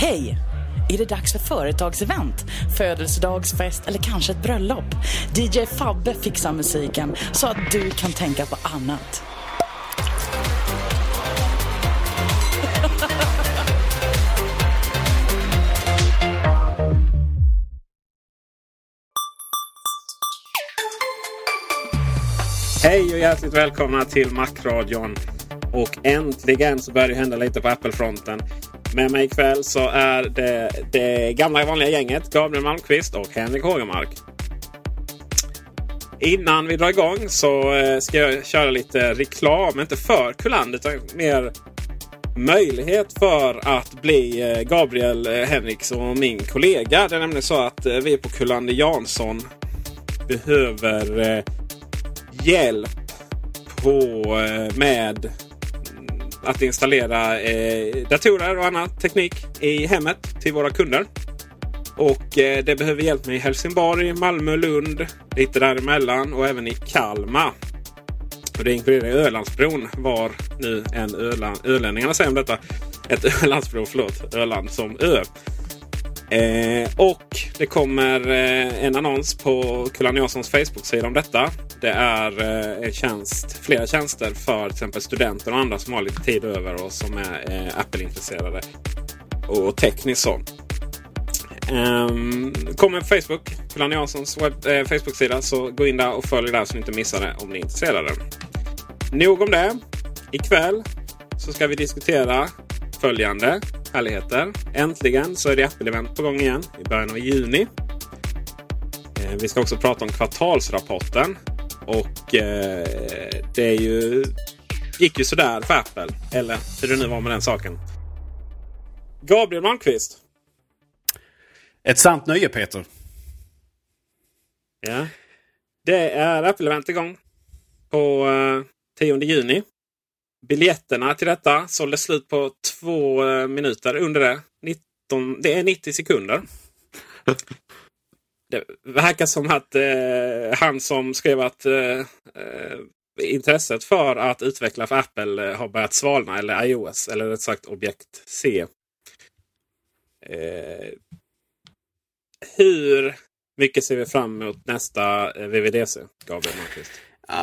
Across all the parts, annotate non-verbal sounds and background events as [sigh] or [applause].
Hej! Är det dags för företagsevent, födelsedagsfest eller kanske ett bröllop? DJ Fabbe fixar musiken så att du kan tänka på annat. Hej och hjärtligt välkomna till Macradion. Och äntligen så börjar det hända lite på Apple-fronten. Med mig ikväll så är det det gamla vanliga gänget Gabriel Malmqvist och Henrik Hågemark. Innan vi drar igång så eh, ska jag köra lite reklam. Inte för Kuland utan mer möjlighet för att bli eh, Gabriel, Henrik Henriks och min kollega. Det är nämligen så att vi på Kullander Jansson behöver hjälp på, eh, med att installera eh, datorer och annan teknik i hemmet till våra kunder. Och eh, det behöver hjälp med i Helsingborg, Malmö, Lund, lite däremellan och även i Kalmar. Och det inkluderar Ölandsbron var nu en Öland, ölänningarna säger om detta. Ett [laughs] Ölandsbro, förlåt, Öland som ö. Eh, och det kommer eh, en annons på Kullan Janssons Facebook-sida om detta. Det är eh, tjänst, flera tjänster för till exempel studenter och andra som har lite tid över och som är eh, Apple-intresserade. Och tekniskt så. Um, ehm, kommer på Facebook, Kulan Janssons webb, eh, Facebook-sida. Så gå in där och följ där så ni inte missar det om ni är intresserade. Nog om det. Ikväll så ska vi diskutera följande härligheter. Äntligen så är det Apple-event på gång igen i början av juni. Ehm, vi ska också prata om kvartalsrapporten. Och eh, det är ju, gick ju sådär för Apple. Eller hur det nu var med den saken. Gabriel Malmqvist. Ett sant nöje Peter. Ja. Det är Apple-event igång. På eh, 10 juni. Biljetterna till detta sålde slut på två eh, minuter under det. 19, det är 90 sekunder. Det verkar som att eh, han som skrev att eh, eh intresset för att utveckla för Apple eh, har börjat svalna. Eller iOS, eller rätt sagt objekt C. Eh, hur mycket ser vi fram emot nästa eh, VVDC, Gabriel Malmqvist?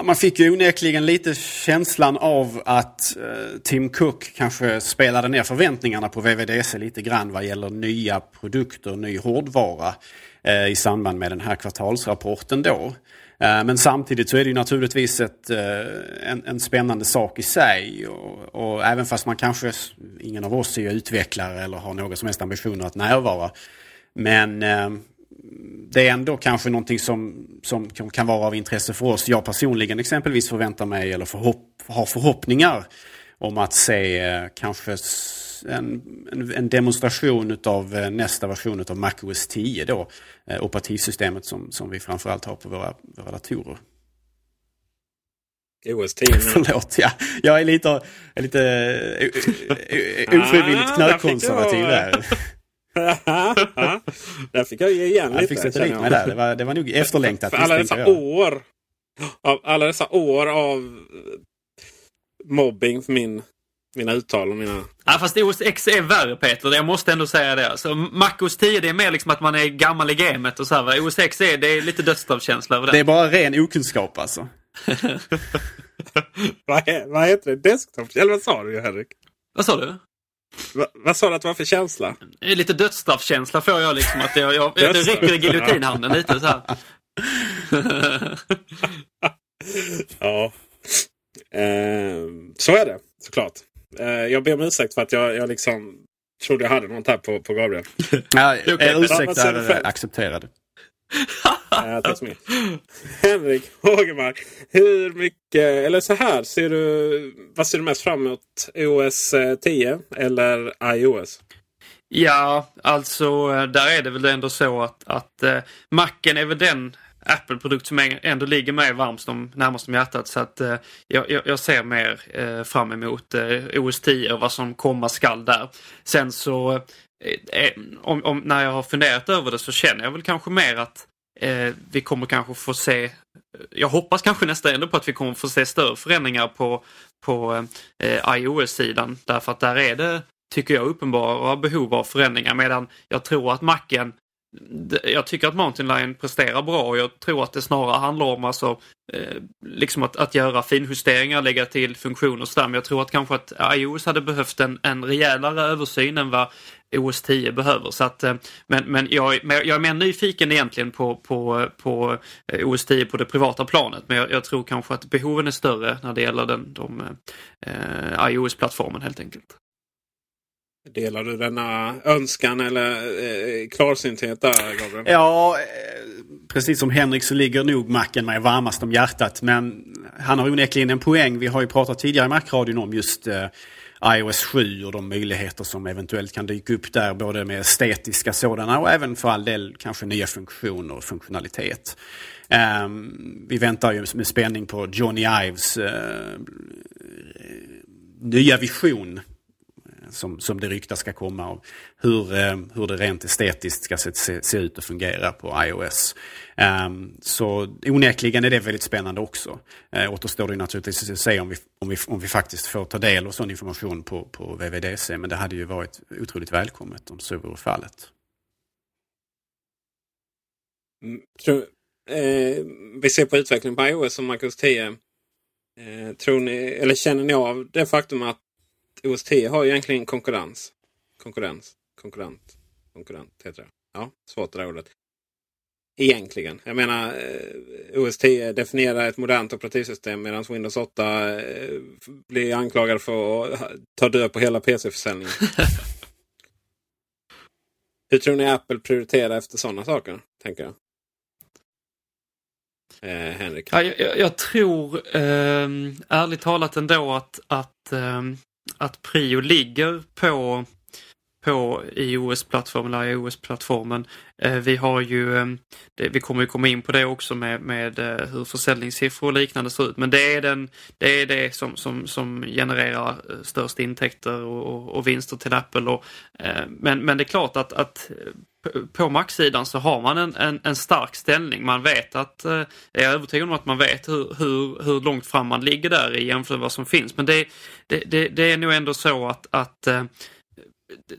Man fick ju onekligen lite känslan av att eh, Tim Cook kanske spelade ner förväntningarna på VVDC lite grann vad gäller nya produkter, ny hårdvara eh, i samband med den här kvartalsrapporten då. Eh, men samtidigt så är det ju naturligtvis ett, en, en spännande sak i sig. Och, och även fast man kanske, ingen av oss är ju utvecklare eller har några som helst ambitioner att närvara. Men eh, det är ändå kanske någonting som, som kan vara av intresse för oss. Jag personligen exempelvis förväntar mig eller förhopp, har förhoppningar om att se eh, kanske en, en, en demonstration av nästa version av MacOS 10 då. Eh, operativsystemet som, som vi framförallt har på våra, våra datorer. OS 10. [laughs] Förlåt, ja. Jag är lite, är lite uh, ofrivilligt Ah, knökkonservativ där [laughs] där. där fick jag ge igen Jag lite. fick sätta dit jag. mig där. Det var, det var nog efterlängtat. För alla dessa jag. år. Av alla dessa år av eh, mobbing för min, mina uttal och mina... Ja, fast OS X är värre Peter, jag måste ändå säga det. Alltså, Macos 10 det är mer liksom att man är gammal i gamet och så här. va. OS X är, det är lite dödsstraffkänsla över det. Det är bara ren okunskap alltså. [laughs] Vad, är, vad heter det? Desktop? Eller vad sa du Henrik? Vad sa du? Va, vad sa du att det var för känsla? Lite dödsstraffkänsla får jag liksom. Att jag, jag, Dödsstraff. räcker i giljotinhanden lite så här. [laughs] Ja. Eh, så är det såklart. Eh, jag ber om ursäkt för att jag, jag liksom trodde jag hade något här på, på Gabriel. Ja, eh, ursäkt är accepterad. Eh, tack så mycket. Henrik Hågemark. Hur mycket, eller så här, ser du, vad ser du mest fram emot? OS 10 eh, eller iOS? Ja, alltså eh, där är det väl ändå så att, att eh, Macen är väl den Apple-produkt som ändå ligger mig varmast om, närmast om hjärtat. Så att eh, jag, jag, ser mer eh, fram emot eh, OS 10 och vad som komma skall där. Sen så, Eh, eh, om, om, när jag har funderat över det så känner jag väl kanske mer att eh, vi kommer kanske få se jag hoppas kanske nästan ändå på att vi kommer få se större förändringar på, på eh, iOS-sidan. Därför att där är det, tycker jag, uppenbara behov av förändringar. Medan jag tror att Macen jag tycker att Mountain Lion presterar bra och jag tror att det snarare handlar om alltså, eh, liksom att, att göra finjusteringar, lägga till funktioner och sådär. Men jag tror att kanske att iOS hade behövt en, en rejälare översyn än vad OS 10 behöver. Så att, eh, men men jag, jag är mer nyfiken egentligen på, på, på eh, OS 10 på det privata planet. Men jag, jag tror kanske att behoven är större när det gäller den, de, eh, iOS-plattformen helt enkelt. Delar du denna önskan eller eh, klarsynthet där Gabriel? Ja, eh, precis som Henrik så ligger nog Macken mig varmast om hjärtat. Men han har onekligen en poäng. Vi har ju pratat tidigare i Macradion om just eh, iOS 7 och de möjligheter som eventuellt kan dyka upp där. Både med estetiska sådana och även för all del kanske nya funktioner och funktionalitet. Um, vi väntar ju med spänning på Johnny Ives uh, nya vision som, som det ryktas ska komma om hur, eh, hur det rent estetiskt ska se, se, se ut och fungera på iOS. Um, så onekligen är det väldigt spännande också. Uh, återstår det naturligtvis att se om vi, om, vi, om vi faktiskt får ta del av sån information på, på VVDC. Men det hade ju varit otroligt välkommet om så vore fallet. Mm, tror, eh, vi ser på utvecklingen på iOS och Marcus 10. Eh, tror ni, eller känner ni av det faktum att OS 10 har ju egentligen konkurrens? Konkurrens? Konkurrent? Konkurrent heter det. Ja, svårt det där ordet. Egentligen. Jag menar eh, OS 10 definierar ett modernt operativsystem medan Windows 8 eh, blir anklagad för att ta död på hela PC-försäljningen. [laughs] Hur tror ni Apple prioriterar efter sådana saker? Tänker jag. Eh, Henrik. Ja, jag, jag- jag tror eh, ärligt talat ändå att, att, eh, att prio ligger på, på iOS-plattformen, eller eh, iOS-plattformen. Vi har ju, eh, vi kommer ju komma in på det också med, med eh, hur försäljningssiffror och liknande ser ut. Men det är, den, det, är det som, som, som genererar störst intäkter och, och, och vinster till Apple. Och, men, men det är klart att, att på- Mac-sidan så har man en, en, en stark ställning. Man vet att, eh, jag är övertygad om att man vet hur, hur, hur långt fram man ligger där i jämfört med vad som finns. Men det, det, det, det är nog ändå så att, att eh,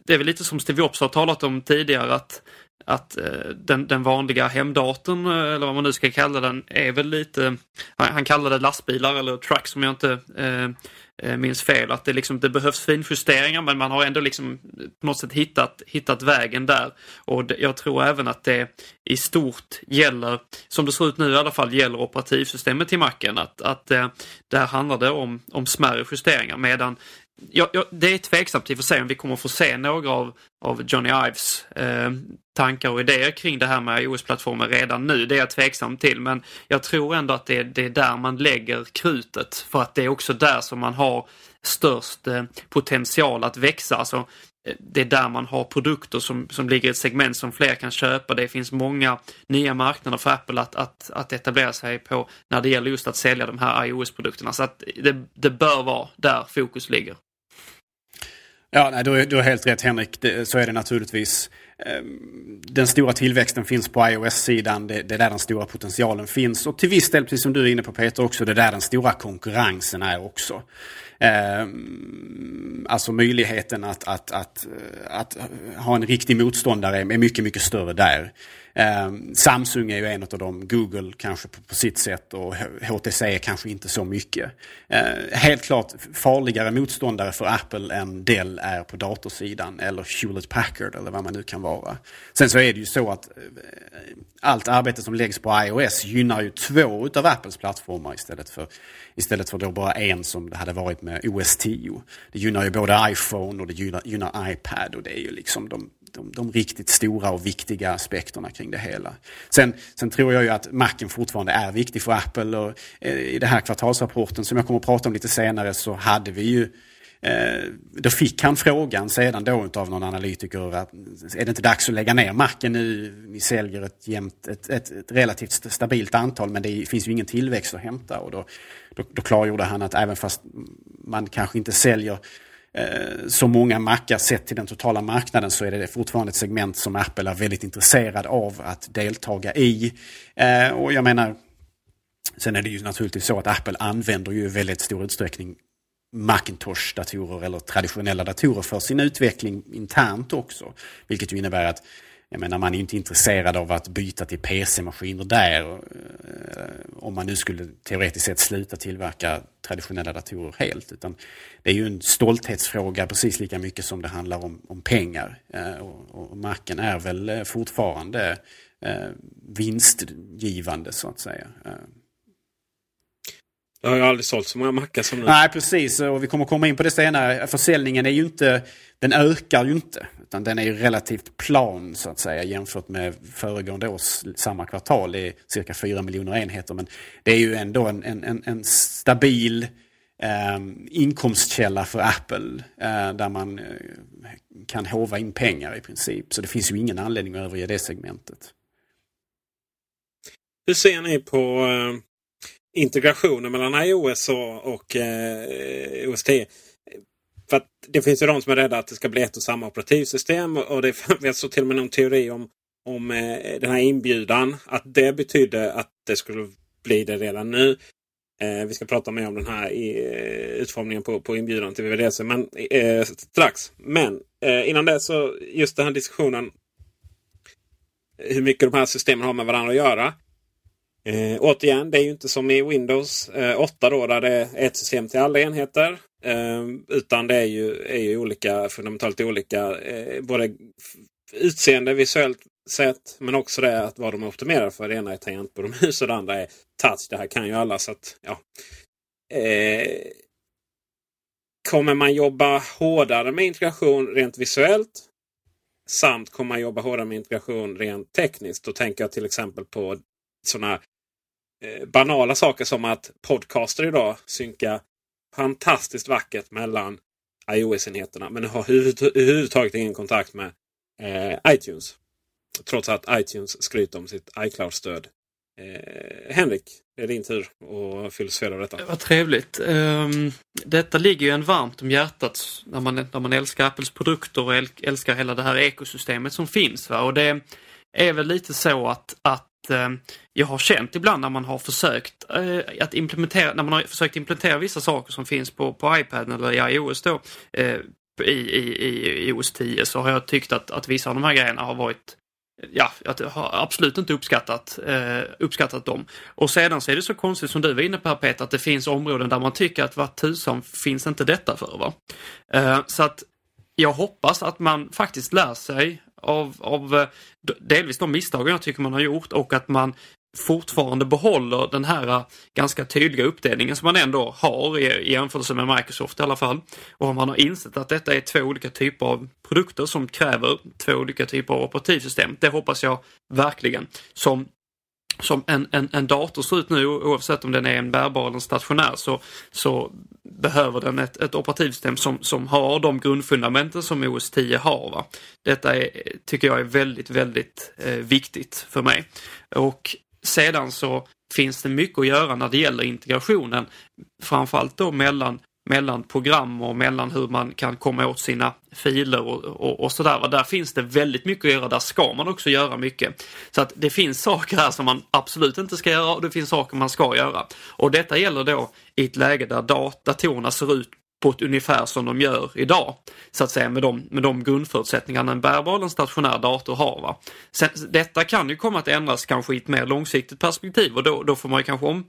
det är väl lite som Steve Jobs har talat om tidigare att, att eh, den, den vanliga hemdatorn, eh, eller vad man nu ska kalla den, är väl lite, han, han kallar det lastbilar eller trucks som jag inte eh, Eh, minns fel. Att det, liksom, det behövs finjusteringar men man har ändå liksom eh, på något sätt hittat, hittat vägen där. Och det, jag tror även att det i stort gäller, som det ser ut nu i alla fall, gäller operativsystemet till Macen. Att, att eh, där handlar det om, om smärre justeringar medan Ja, ja, det är tveksamt i och för sig om vi kommer få se några av, av Johnny Ives eh, tankar och idéer kring det här med iOS-plattformen redan nu. Det är jag tveksam till men jag tror ändå att det är, det är där man lägger krutet för att det är också där som man har störst eh, potential att växa. Alltså, eh, det är där man har produkter som, som ligger i ett segment som fler kan köpa. Det finns många nya marknader för Apple att, att, att etablera sig på när det gäller just att sälja de här iOS-produkterna. Så att det, det bör vara där fokus ligger. Ja, nej, du, har helt rätt Henrik. Det, så är det naturligtvis. Ehm, den stora tillväxten finns på iOS-sidan. Det, det är där den stora potentialen finns. Och till viss del, precis som du är inne på Peter, också det är där den stora konkurrensen är också eh, alltså möjligheten att, att, att, eh, att, ha en riktig motståndare är mycket, mycket större där. Eh, Samsung är ju en av dem, Google kanske på, på sitt sätt och HTC kanske inte så mycket. Eh, helt klart farligare motståndare för Apple än Dell är på datorsidan eller Hewlett Packard eller vad man nu kan vara. Sen så är det ju så att eh, allt arbete som läggs på iOS gynnar ju två utav Apples plattformar istället för, istället för då bara en som det hade varit med OS 10. Det gynnar ju både iPhone och det gynnar, gynnar iPad och det är ju liksom de, de, de, riktigt stora och viktiga aspekterna kring det hela. Sen, sen tror jag ju att Macen fortfarande är viktig för Apple och eh, i den här kvartalsrapporten som jag kommer att prata om lite senare så hade vi ju Eh, då fick han frågan sedan då av någon analytiker att är det inte dags att lägga ner macken nu? Ni säljer ett, jämnt, ett, ett, ett relativt stabilt antal men det finns ju ingen tillväxt att hämta. Och då, då, då klargjorde han att även fast man kanske inte säljer eh, så många mackar sett till den totala marknaden så är det fortfarande ett segment som Apple är väldigt intresserad av att deltaga i. Eh, och jag menar, sen är det ju naturligtvis så att Apple använder ju i väldigt stor utsträckning Macintosh-datorer eller traditionella datorer för sin utveckling internt också. Vilket ju innebär att jag menar, man är inte intresserad av att byta till PC-maskiner där. Eh, om man nu skulle teoretiskt sett sluta tillverka traditionella datorer helt. Utan det är ju en stolthetsfråga precis lika mycket som det handlar om, om pengar. Eh, och, och Macen är väl eh, fortfarande vinstgivande så att säga. Jag har ju aldrig sålt så många mackar som nu. Nej, precis. Och vi kommer komma in på det senare. Försäljningen är ju inte, den ökar ju inte. Utan den är ju relativt plan så att säga jämfört med föregående års samma kvartal. Det är cirka 4 miljoner enheter. Men det är ju ändå en, en, en stabil eh, inkomstkälla för Apple. Eh, där man eh, kan hova in pengar i princip. Så det finns ju ingen anledning att överge det segmentet. Hur ser ni på eh, integrationen mellan iOS och, och eh, OS 10. För att det finns ju de som är rädda att det ska bli ett och samma operativsystem. Och det [laughs] finns så till och med någon teori om, om eh, den här inbjudan. Att det betydde att det skulle bli det redan nu. Eh, vi ska prata mer om den här i, utformningen på, på inbjudan till VVDC men, eh, strax. Men eh, innan det så just den här diskussionen. Hur mycket de här systemen har med varandra att göra. Eh, återigen, det är ju inte som i Windows eh, 8 då, där det är ett system till alla enheter. Eh, utan det är ju, är ju olika, fundamentalt olika. Eh, både utseende visuellt sett, men också det att vad de är optimerade för. Det ena är tangentbord och [laughs] mus och det andra är touch. Det här kan ju alla. så att ja. Eh, kommer man jobba hårdare med integration rent visuellt? Samt kommer man jobba hårdare med integration rent tekniskt. Då tänker jag till exempel på sådana Eh, banala saker som att podcaster idag synkar fantastiskt vackert mellan iOS-enheterna. Men har överhuvudtaget ingen kontakt med eh, iTunes. Trots att iTunes skryter om sitt iCloud-stöd. Eh, Henrik, det är din tur att filosofera detta. Vad trevligt. Um, detta ligger ju en varmt om hjärtat när man, när man älskar Apples produkter och älskar hela det här ekosystemet som finns. Va? Och det är väl lite så att, att Eh, jag har känt ibland när man har försökt eh, att implementera, när man har försökt implementera vissa saker som finns på, på iPad eller i iOS då, eh, i, i, i iOS 10 så har jag tyckt att, att vissa av de här grejerna har varit Ja, jag har absolut inte uppskattat, eh, uppskattat dem. Och sedan så är det så konstigt som du var inne på här Peter, att det finns områden där man tycker att vad tusan finns inte detta för? Va? Eh, så att jag hoppas att man faktiskt lär sig av, av eh, delvis de misstagen jag tycker man har gjort och att man fortfarande behåller den här eh, ganska tydliga uppdelningen som man ändå har i, jämförelse med Microsoft i alla fall. Och om man har insett att detta är två olika typer av produkter som kräver två olika typer av operativsystem. Det hoppas jag verkligen. Som som en, en, en dator ser ut nu, oavsett om den är en bärbar eller en stationär, så, så behöver den ett, ett operativsystem som, som har de grundfundamenten som OS 10 har. Va? Detta är, tycker jag är väldigt, väldigt eh, viktigt för mig. Och sedan så finns det mycket att göra när det gäller integrationen, framförallt då mellan mellan program och mellan hur man kan komma åt sina filer och, och, och sådär. Där finns det väldigt mycket att göra. Där ska man också göra mycket. Så att det finns saker här som man absolut inte ska göra och det finns saker man ska göra. Och detta gäller då i ett läge där datorerna ser ut på ett ungefär som de gör idag. Så att säga med de, med de grundförutsättningarna en bärbar eller en stationär dator har. Va? Sen, detta kan ju komma att ändras kanske i ett mer långsiktigt perspektiv och då, då får man ju kanske om,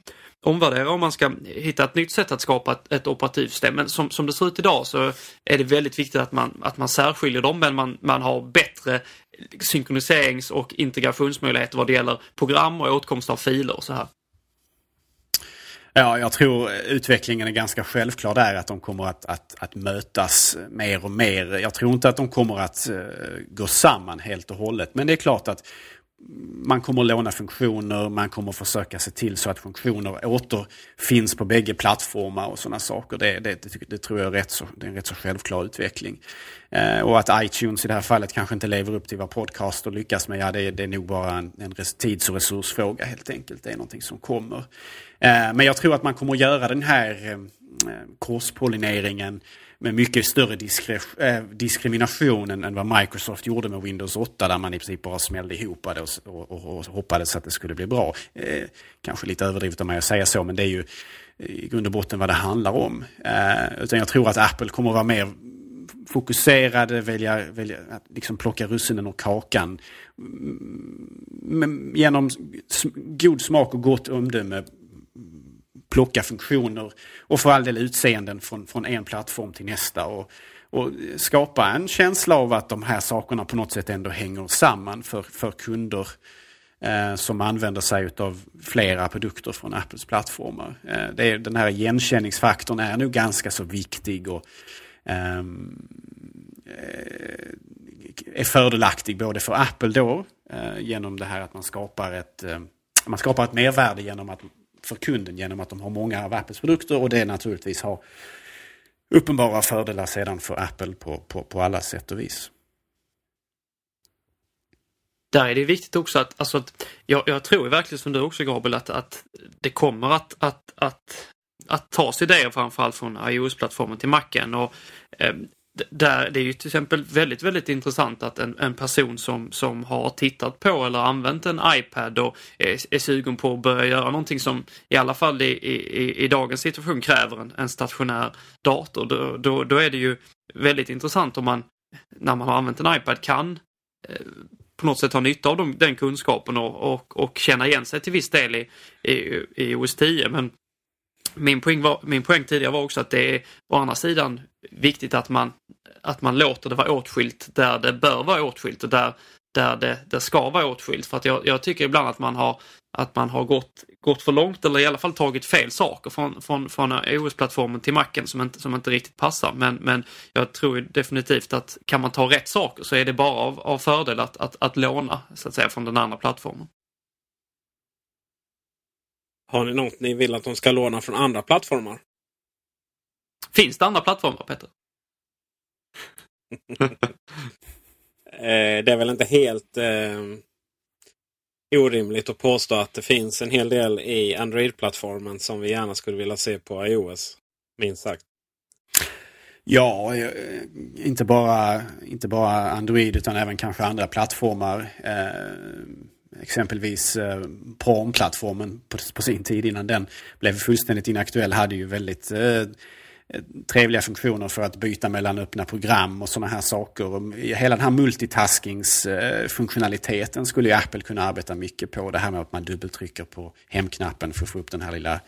omvärdera om man ska hitta ett nytt sätt att skapa ett, ett operativsystem. Men som, som det ser ut idag så är det väldigt viktigt att man, att man särskiljer dem men man, man har bättre synkroniserings och integrationsmöjligheter vad det gäller program och åtkomst av filer och så här. Ja, jag tror utvecklingen är ganska självklar där att de kommer att, att, att mötas mer och mer. Jag tror inte att de kommer att eh, gå samman helt och hållet. Men det är klart att man kommer att låna funktioner, man kommer att försöka se till så att funktioner återfinns på bägge plattformar och sådana saker. Det, det, det, det, tror jag är, rätt så, det är en rätt så självklar utveckling. Eh, och att iTunes i det här fallet kanske inte lever upp till vad Podcaster lyckas med, ja det, det är nog bara en, en tids och resursfråga helt enkelt. Det är någonting som kommer. Eh, men jag tror att man kommer att göra den här eh, korspollineringen med mycket större eh, diskrimination än, vad Microsoft gjorde med Windows 8 där man i princip bara smällde ihop det och, och, och hoppades att det skulle bli bra. Kanske lite överdrivet av mig att säga så men det är ju i grund och botten vad det handlar om. Utan jag tror att Apple kommer att vara mer fokuserade, välja, välja att liksom plocka russinen ur kakan. Men genom god smak och gott omdöme plocka funktioner och för all del utseenden från, från en plattform till nästa. Och, och skapa en känsla av att de här sakerna på något sätt ändå hänger samman för, för kunder eh, som använder sig av flera produkter från Apples plattformar. Eh, det är, den här igenkänningsfaktorn är nog ganska så viktig och ehm, eh, är fördelaktig både för Apple då eh, genom det här att man skapar ett eh, man skapar ett mervärde genom att för kunden genom att de har många av Apples produkter och det naturligtvis har uppenbara fördelar sedan för Apple på, på, på alla sätt och vis. Där är det viktigt också att, alltså att jag, jag tror verkligen som du också Gabriel att, att det kommer att, att, att, att tas idéer framförallt från iOS-plattformen till Macen. Och, eh, där, det är ju till exempel väldigt, väldigt intressant att en, en, person som, som har tittat på eller använt en iPad och är, är sugen på att börja göra någonting som i alla fall i, i, i dagens situation kräver en, en stationär dator. Då, då, då, är det ju väldigt intressant om man, när man har använt en iPad, kan eh, på något sätt ha nytta av dem, den kunskapen och, och, och känna igen sig till viss del i, i, i OS 10. Men min poäng, var, min poäng tidigare var också att det är å andra sidan viktigt att man, att man låter det vara åtskilt där det bör vara åtskilt och där, där det, det ska vara åtskilt. För att jag, jag tycker ibland att man har, att man har gått, gått för långt eller i alla fall tagit fel saker från, från, från OS-plattformen till macken som inte, som inte riktigt passar. Men, men jag tror definitivt att kan man ta rätt saker så är det bara av, av fördel att, att, att låna så att säga från den andra plattformen. Har ni något ni vill att de ska låna från andra plattformar? Finns det andra plattformar Peter? [laughs] Eh, det är väl inte helt eh, orimligt att påstå att det finns en hel del i Android-plattformen som vi gärna skulle vilja se på iOS. Minst sagt. Ja, eh, inte bara, inte bara Android utan även kanske andra plattformar. Eh, exempelvis eh, Prom-plattformen på, på, sin tid innan den blev fullständigt inaktuell hade ju väldigt eh, trevliga funktioner för att byta mellan öppna program och sådana här saker. Hela den här multitaskingsfunktionaliteten eh, skulle ju Apple kunna arbeta mycket på. Det här med att man dubbeltrycker på hemknappen för att få upp den här lilla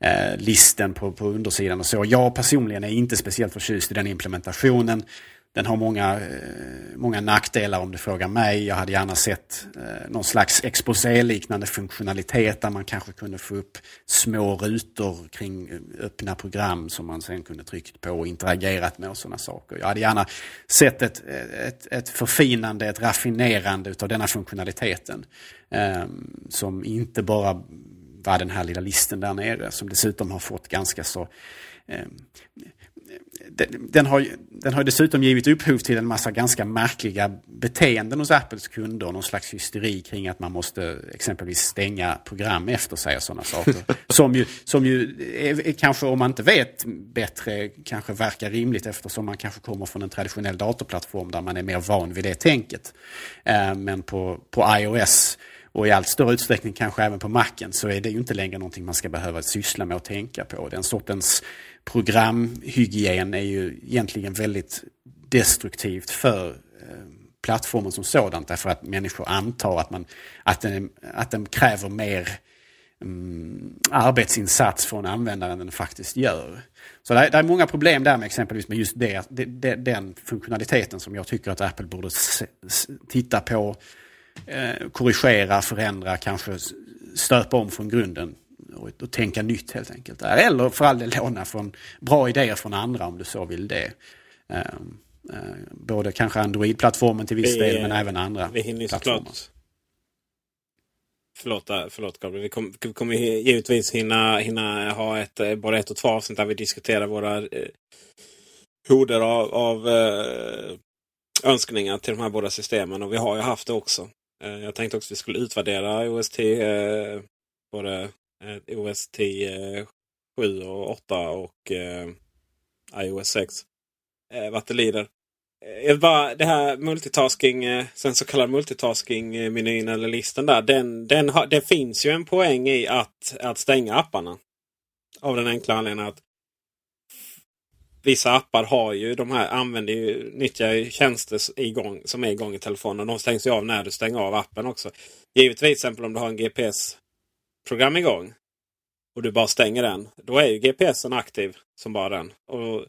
eh, listen på, på undersidan och så. Jag personligen är inte speciellt förtjust i den implementationen den har många, eh, många nackdelar om du frågar mig. Jag hade gärna sett eh, någon slags exposé-liknande funktionalitet där man kanske kunde få upp små rutor kring eh, öppna program som man sen kunde tryckt på och interagerat med och sådana saker. Jag hade gärna sett ett, ett, ett förfinande, ett raffinerande utav denna funktionaliteten. Ehm, som inte bara var den här lilla listen där nere som dessutom har fått ganska så ehm, den, har, den har dessutom givit upphov till en massa ganska märkliga beteenden hos Apples kunder. Någon slags hysteri kring att man måste exempelvis stänga program efter sig och sådana saker. [laughs] som ju, som ju är, kanske om man inte vet bättre kanske verkar rimligt eftersom man kanske kommer från en traditionell datorplattform där man är mer van vid det tänket. Eh, men på, på iOS och i allt större utsträckning kanske även på Macen så är det ju inte längre någonting man ska behöva syssla med och tänka på. Den sortens programhygien är ju egentligen väldigt destruktivt för eh, plattformen som sådant därför att människor antar att, man, att, den, att den kräver mer um, arbetsinsats från användaren än den faktiskt gör. Så det är, det är, många problem där med exempelvis med just det, det, det, den funktionaliteten som jag tycker att Apple borde se, titta på, eh, korrigera, förändra, kanske stöpa om från grunden och, och tänka nytt helt enkelt. Eller för all del låna från bra idéer från andra om du så vill det. Um, uh, både kanske Android-plattformen till viss vi, del men även andra vi hinner. Såklart. Förlåt, äh, förlåt Gabriel. Vi kommer, vi kommer givetvis hinna, hinna ha ett, eh, både ett och två avsnitt där vi diskuterar våra eh, horder av, av eh, önskningar till de här båda systemen. Och vi har ju haft det också. Eh, jag tänkte också att vi skulle utvärdera OST eh, både eh, OS 10 7 och 8 och eh, iOS 6. Eh, vad det lider. Eh, bara, det här multitasking, eh, sen så kallad multitasking-menyn eh, eller listan där. Den, den har, det finns ju en poäng i att, att stänga apparna. Av den enkla anledningen att vissa appar har ju de här använder ju, nyttjar ju tjänster igång, som är igång i telefonen. De stängs ju av när du stänger av appen också. Givetvis till exempel om du har en GPS program igång och du bara stänger den. Då är ju GPSen aktiv som bara den. Och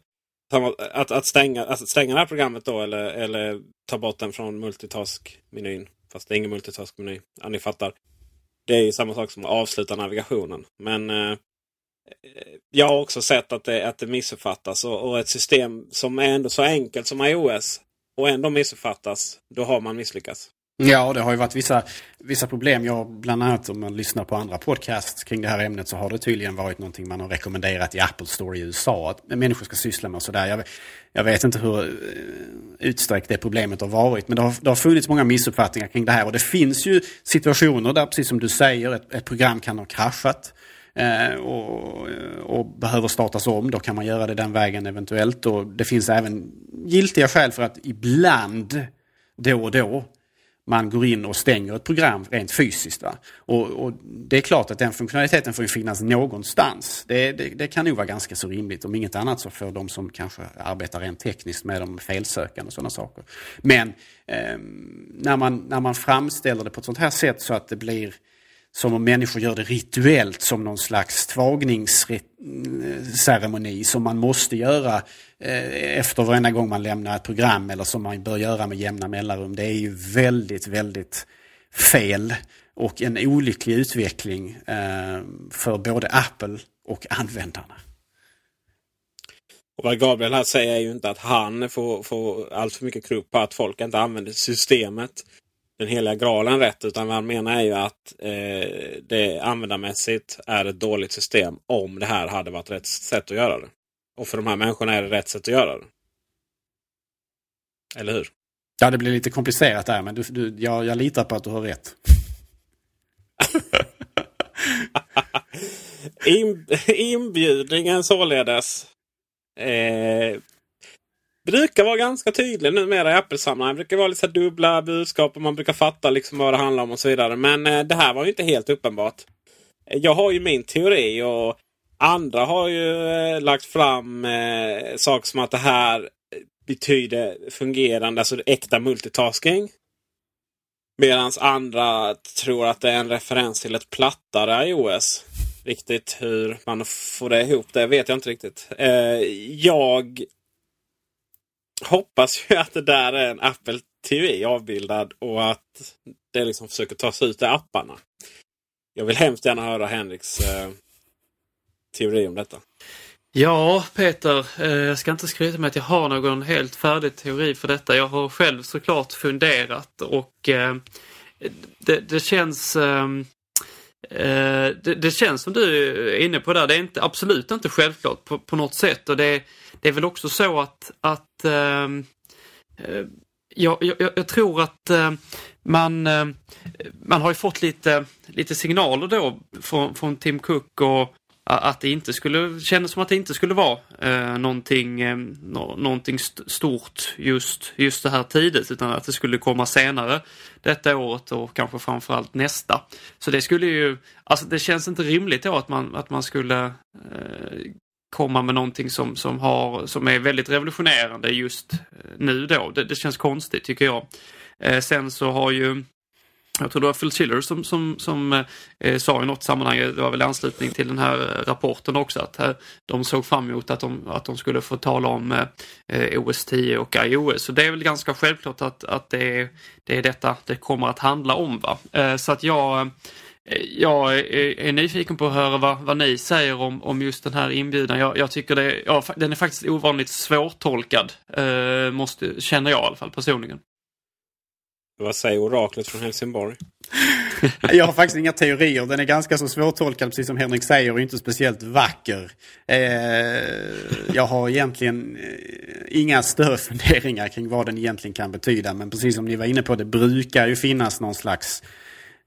att, att, stänga, att stänga det här programmet då eller, eller ta bort den från multitask-menyn. Fast det är ingen multitask-meny. Ja, ni fattar. Det är ju samma sak som att avsluta navigationen. Men eh, eh jag har också sett att det, att det missuppfattas. Och, och ett system som är ändå så enkelt som iOS och ändå missuppfattas. Då har man misslyckats. Ja, det har ju varit vissa, vissa problem. Jag, bland annat om man lyssnar på andra podcasts kring det här ämnet så har det tydligen varit någonting man har rekommenderat i Apple Store i USA. Att människor ska syssla med och sådär. Jag, jag vet inte hur eh, utsträckt det problemet har varit. Men det har, det har funnits många missuppfattningar kring det här. Och det finns ju situationer där, precis som du säger, ett, ett program kan ha kraschat. Eh, och, och, behöver startas om, då kan man göra det den vägen eventuellt. Och det finns även giltiga skäl för att ibland, då och då, man går in och stänger ett program rent fysiskt. Och, och, Det är klart att den funktionaliteten får finnas någonstans. Det, det, det, kan nog vara ganska så rimligt. Om inget annat så för de som kanske arbetar rent tekniskt med de felsökande och sådana saker. Men eh, när, man, när man framställer det på ett sånt här sätt så att det blir som om människor gör det rituellt som någon slags tvagningsceremoni som man måste göra eh, efter varenda gång man lämnar ett program eller som man bör göra med jämna mellanrum. Det är ju väldigt, väldigt fel och en olycklig utveckling eh, för både Apple och användarna. Och vad Gabriel här säger är ju inte att han får, får allt för mycket krupp på att folk inte använder systemet den heliga graalen rätt. Utan vad han menar är ju att eh, det användarmässigt är ett dåligt system om det här hade varit rätt sätt att göra det. Och för de här människorna är det rätt sätt att göra det. Eller hur? Ja, det blir lite komplicerat där, men du, du, jag, jag litar på att du har rätt. [laughs] In, inbjudningen således. Eh, brukar vara ganska tydlig numera i Apple-sammanhang. Det brukar vara lite dubbla budskap och man brukar fatta liksom vad det handlar om och så vidare. Men eh, det här var ju inte helt uppenbart. Eh, jag har ju min teori och andra har ju eh, lagt fram eh, saker som att det här betyder fungerande, alltså äkta multitasking. Medan andra tror att det är en referens till ett plattare iOS. Riktigt hur man får det ihop det vet jag inte riktigt. Eh, jag hoppas ju att det där är en Apple TV avbildad och att det liksom försöker ta sig ut i apparna. Jag vill hemskt gärna höra Henriks eh, teori om detta. Ja, Peter, eh, jag ska inte skryta med att jag har någon helt färdig teori för detta. Jag har själv såklart funderat och eh, det, det känns eh, eh, det, det, känns som du är inne på där. Det är inte, absolut inte självklart på, på något sätt och det, det är väl också så att, att ehm, eh, jag, jag, jag, tror att eh, man, eh, man har ju fått lite, lite signaler då från, från Tim Cook och att det inte skulle kännas som att det inte skulle vara eh, någonting, eh, någonting st stort just, just det här tidigt utan att det skulle komma senare detta året och kanske framförallt nästa. Så det skulle ju, alltså det känns inte rimligt då att man, att man skulle eh, komma med någonting som, som, har, som är väldigt revolutionerande just eh, nu då. Det, det känns konstigt tycker jag. Eh, sen så har ju jag tror det var Phil Schiller som, som, som eh, eh sa i något sammanhang, det var väl i anslutning till den här eh, rapporten också, att eh, de såg fram emot att de, att de skulle få tala om eh, OS 10 och iOS. Så det är väl ganska självklart att, att det, är, det är detta det kommer att handla om. Va? Eh, så att jag eh, jag är nyfiken på att höra vad, vad ni säger om, om just den här inbjudan. Jag, jag tycker det, ja, den är faktiskt ovanligt svårtolkad, eh, måste, känner jag i alla fall personligen. Vad säger oraklet från Helsingborg? [laughs] jag har faktiskt inga teorier. Den är ganska så svårtolkad precis som Henrik säger och inte speciellt vacker. Eh, jag har egentligen eh, inga större funderingar kring vad den egentligen kan betyda. Men precis som ni var inne på, det brukar ju finnas någon slags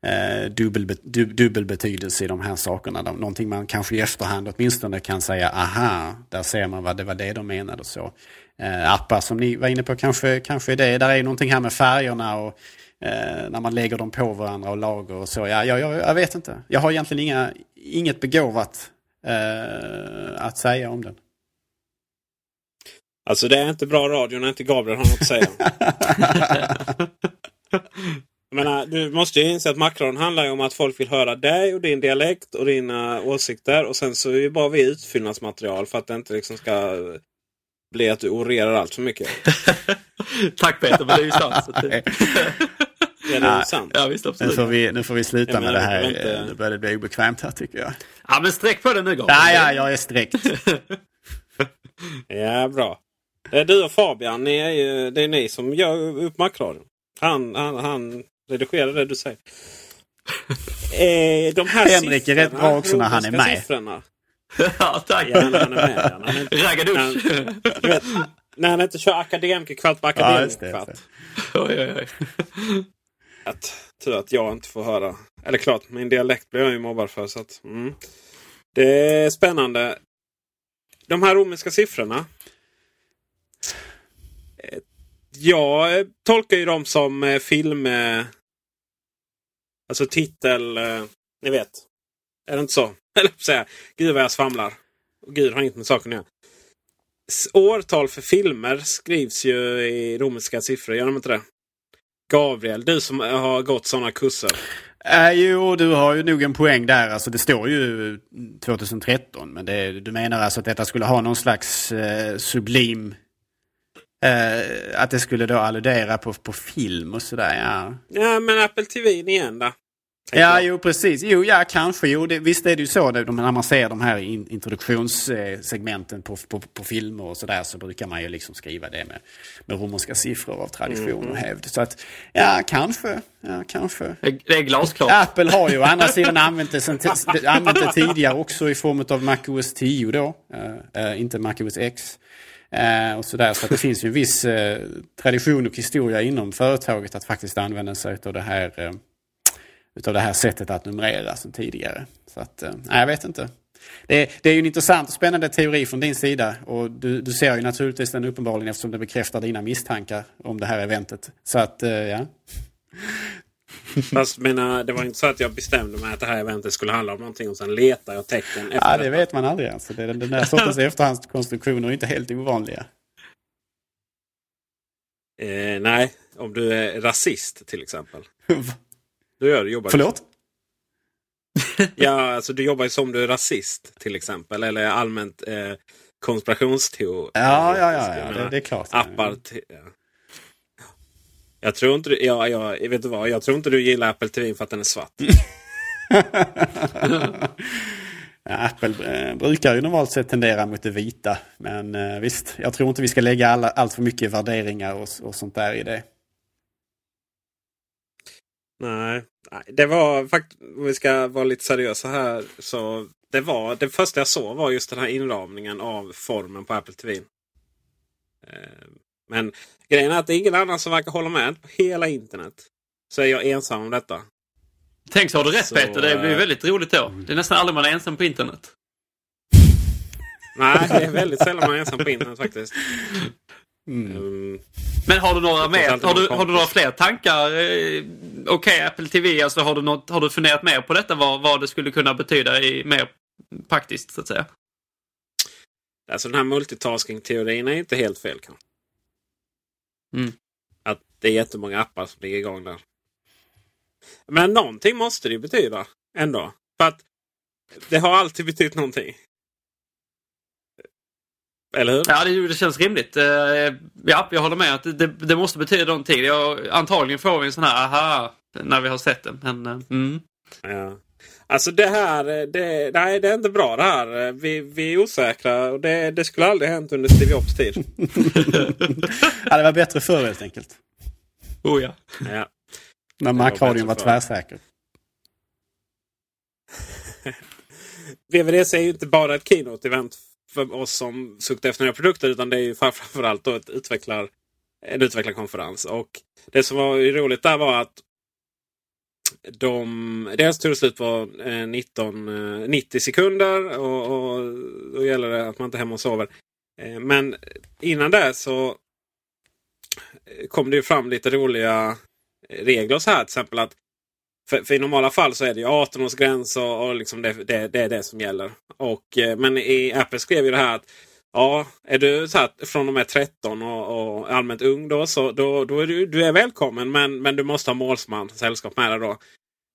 eh, dubbel, du, dubbelbetydelse i de här sakerna. Någonting man kanske i efterhand åtminstone kan säga, aha, där ser man vad det var det de menade och så eh, appar som ni var inne på kanske, kanske är det. Där är någonting här med färgerna och eh, när man lägger dem på varandra och lager och så. Ja, jag, jag, jag vet inte. Jag har egentligen inga, inget begåvat eh, att säga om den. Alltså det är inte bra radio när inte Gabriel har något att säga. [laughs] [laughs] Menar, du måste ju inse att makron handlar ju om att folk vill höra dig och din dialekt och dina åsikter. Och sen så är ju bara vi utfyllnadsmaterial för att det inte liksom ska bli att du orerar allt för mycket. [laughs] Tack Peter, men det är ju sant. det... [laughs] Ja, det är sant. Ja, visst, absolut. Nu får vi, nu får vi sluta ja, med det här. Inte... Nu börjar det bli obekvämt här tycker jag. Ja, men sträck på den nu Gabriel. Ja, ja, jag är sträckt. [laughs] ja, bra. Det är du och Fabian, ni är ju, det är ni som gör upp Macradion. Han, han, han redigerar det du säger. eh, de här Henrik är rätt bra också när han är med. Siffrorna, ja, tack. Ja, när han är med. När han, Raggadusch. när han inte kör akademikerkvart på akademikerkvart. Ja, oj, oj, oj. Att, tur att jag inte får höra. Eller klart, min dialekt blir jag ju mobbad för. Så att, mm. Det är spännande. De här romerska siffrorna. Jag eh, tolkar ju dem som eh, film... Eh, alltså titel... Ni vet. Är det inte så? [laughs] Eller säga, Gud vad jag svamlar. Och Gud har inget med saken att göra. Årtal för filmer skrivs ju i romerska siffror, gör de inte det? Gabriel, du som har gått sådana kurser. Äh, jo, du har ju nog en poäng där. Alltså, det står ju 2013. Men det, du menar alltså att detta skulle ha någon slags eh, sublim... Eh, att det skulle då alludera på, på film och sådär. Ja. ja, men Apple TV igen då? Ja, jag. jo precis. Jo, ja kanske. Jo, det, visst är det ju så det, när man ser de här in, introduktionssegmenten på, på, på filmer och sådär så brukar man ju liksom skriva det med, med romerska siffror av tradition mm. och hävd. Så att, ja, kanske. Ja, kanske. Det är glasklart. Apple har ju å andra sidan [laughs] använt det, sen, använt det tidigare också i form av MacOS 10 då. Uh, uh, inte MacOS X. Eh, och sådär. Så att det finns ju en viss eh, tradition och historia inom företaget att faktiskt använda sig av det här eh, utav det här sättet att numrera som tidigare. Så att, eh, nej, jag vet inte. Det, det är ju en intressant och spännande teori från din sida och du, du ser ju naturligtvis den uppenbarligen eftersom den bekräftar dina misstankar om det här eventet. Så att, eh, ja. Fast menar, det var inte så att jag bestämde mig att det här eventet skulle handla om någonting och sen letar jag tecken efter Ja, det vet man aldrig. Alltså. Det, den där sortens [laughs] efterhandskonstruktioner är inte helt ovanliga. Eh, nej, om du är rasist till exempel. Du gör, jobbar Förlåt? [laughs] ja, alltså du jobbar ju som du är rasist till exempel. Eller allmänt eh, konspirationsteori. Ja, ja, ja, ja. Det, det är klart. Appar. Ja. Jag tror inte du, ja, ja, vet du vad? Jag tror inte du gillar Apple TV för att den är svart. [laughs] Ja, Apple eh, brukar ju normalt sett tendera mot det vita. Men eh, visst, jag tror inte vi ska lägga alla, allt för mycket värderingar och, och sånt där i det. Nej, nej, det var faktiskt, om vi ska vara lite seriösa här. Så det, var, det första jag såg var just den här inramningen av formen på Apple TV. Men grejen är att det är ingen annan som verkar hålla med på hela internet. Så är jag ensam om detta. Tänk så har du rätt Så, Peter, det blir eh, väldigt roligt då. Det är nästan aldrig man är ensam på internet. Nej, det är väldigt sällan man är ensam på internet faktiskt. Mm. Um, Men har du några mer? Har du, har du några fler tankar? Eh, Okej, Apple TV, alltså har du, något, har du funderat mer på detta? Vad, vad det skulle kunna betyda i mer praktiskt så att säga? alltså den här multitasking-teorin är inte helt fel kanske. Mm. Att det är jättemånga appar som ligger igång där. Men någonting måste det ju betyda ändå. För att det har alltid betytt någonting. Eller hur? Ja, det, det känns rimligt. Eh, ja, jag håller med att det, det, måste betyda någonting. Jag, antagligen får vi en sån här aha när vi har sett det. Men, eh, mm. Ja. Alltså det här, eh, det, nej det är inte bra det här. Vi, vi är osäkra och det, det skulle aldrig hänt under Steve Jobs tid. [laughs] Ja, det var bättre förr helt enkelt. Oh ja. Ja. När var Mac-radion var förr. tvärsäker. [laughs] VVDC är ju inte bara ett keynote-event för oss som suktar efter nya produkter. Utan det är ju framförallt då ett utvecklar, en utvecklarkonferens. Och det som var ju roligt där var att de, deras tog slut på eh, 19, eh, 90 sekunder. Och, och då gäller det att man inte är hemma och sover. Eh, men innan det så eh, kom det ju fram lite roliga eh, regler så här. Till exempel att för, för i normala fall så är det ju 18-årsgräns och, och liksom det, det, det är det som gäller. Och, eh, men i Apple skrev ju det här att ja, är du så här, från och med 13 och, och allmänt ung då så då, då är du, du är välkommen men, men du måste ha målsman, sällskap med dig då.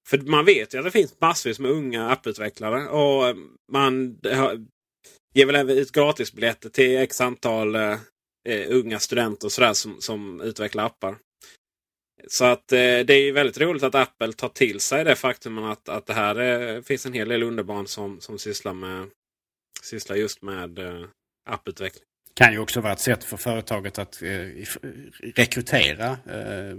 För man vet ju att det finns massvis med unga apputvecklare och man har, ger väl även ut gratisbiljetter till x antal eh, eh, unga studenter och sådär som, som utvecklar appar. Så att eh, det är ju väldigt roligt att Apple tar till sig det faktum att, att det här eh, finns en hel del underbarn som, som sysslar, med, sysslar just med eh, apputveckling. Kan ju också vara ett sätt för företaget att eh, rekrytera eh,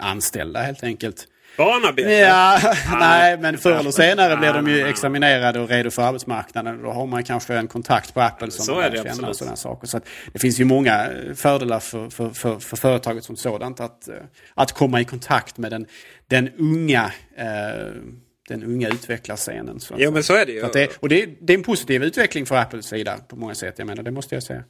anställda helt enkelt. Barnarbete! Ja, [laughs] nej, men förr eller senare blir de ju nej. examinerade och redo för arbetsmarknaden. Då har man kanske en kontakt på Apple som Så man är det känna sådana saker. Så det finns ju många eh, fördelar för, för, för, för företaget som sådant att, att komma i kontakt med den, den unga eh, den unga utvecklarscenen. Så säga. men så är det ju. Det, och det, är- det är en positiv utveckling för Apples sida på många sätt. Jag menar, det måste jag säga.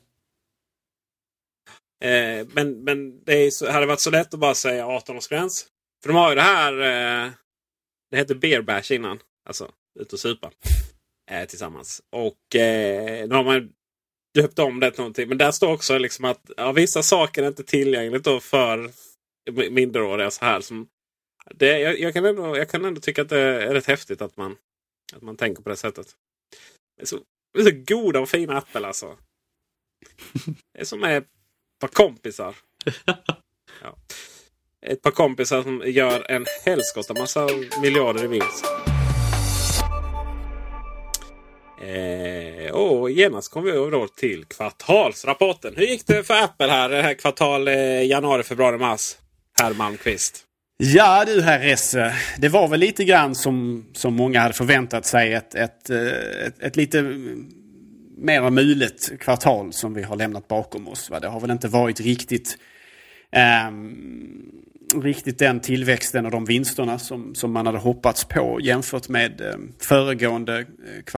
Eh, men men det så, hade varit så lätt att bara säga 18-årsgräns. För de har ju det här. Eh, det hette Beer Bash innan. Alltså ut och supa. Eh, tillsammans. Och eh, nu har man döpt om det till någonting. Men där står också liksom att ja, vissa saker är inte tillgängligt för minderåriga. Så här, som, det, jag, jag, kan ändå, jag kan ändå tycka att det är rätt häftigt att man, att man tänker på det sättet. Det är så, det är så goda och fina Apple alltså. Det är som är ett par kompisar. [laughs] Ja. Ett par kompisar som gör en helskotta massa miljarder i vinst. Eh, och genast kom vi över då till kvartalsrapporten. Hur gick det för Apple här, det här kvartal eh, januari, februari, mars? Herr Malmqvist. Ja du herr Resse, det var väl lite grann som, som många hade förväntat sig. Ett, ett, eh, ett, ett lite mer mulet kvartal som vi har lämnat bakom oss. Va? Det har väl inte varit riktigt, ehm, riktigt den tillväxten och de vinsterna som, som man hade hoppats på jämfört med ehm, eh, föregående kvartal.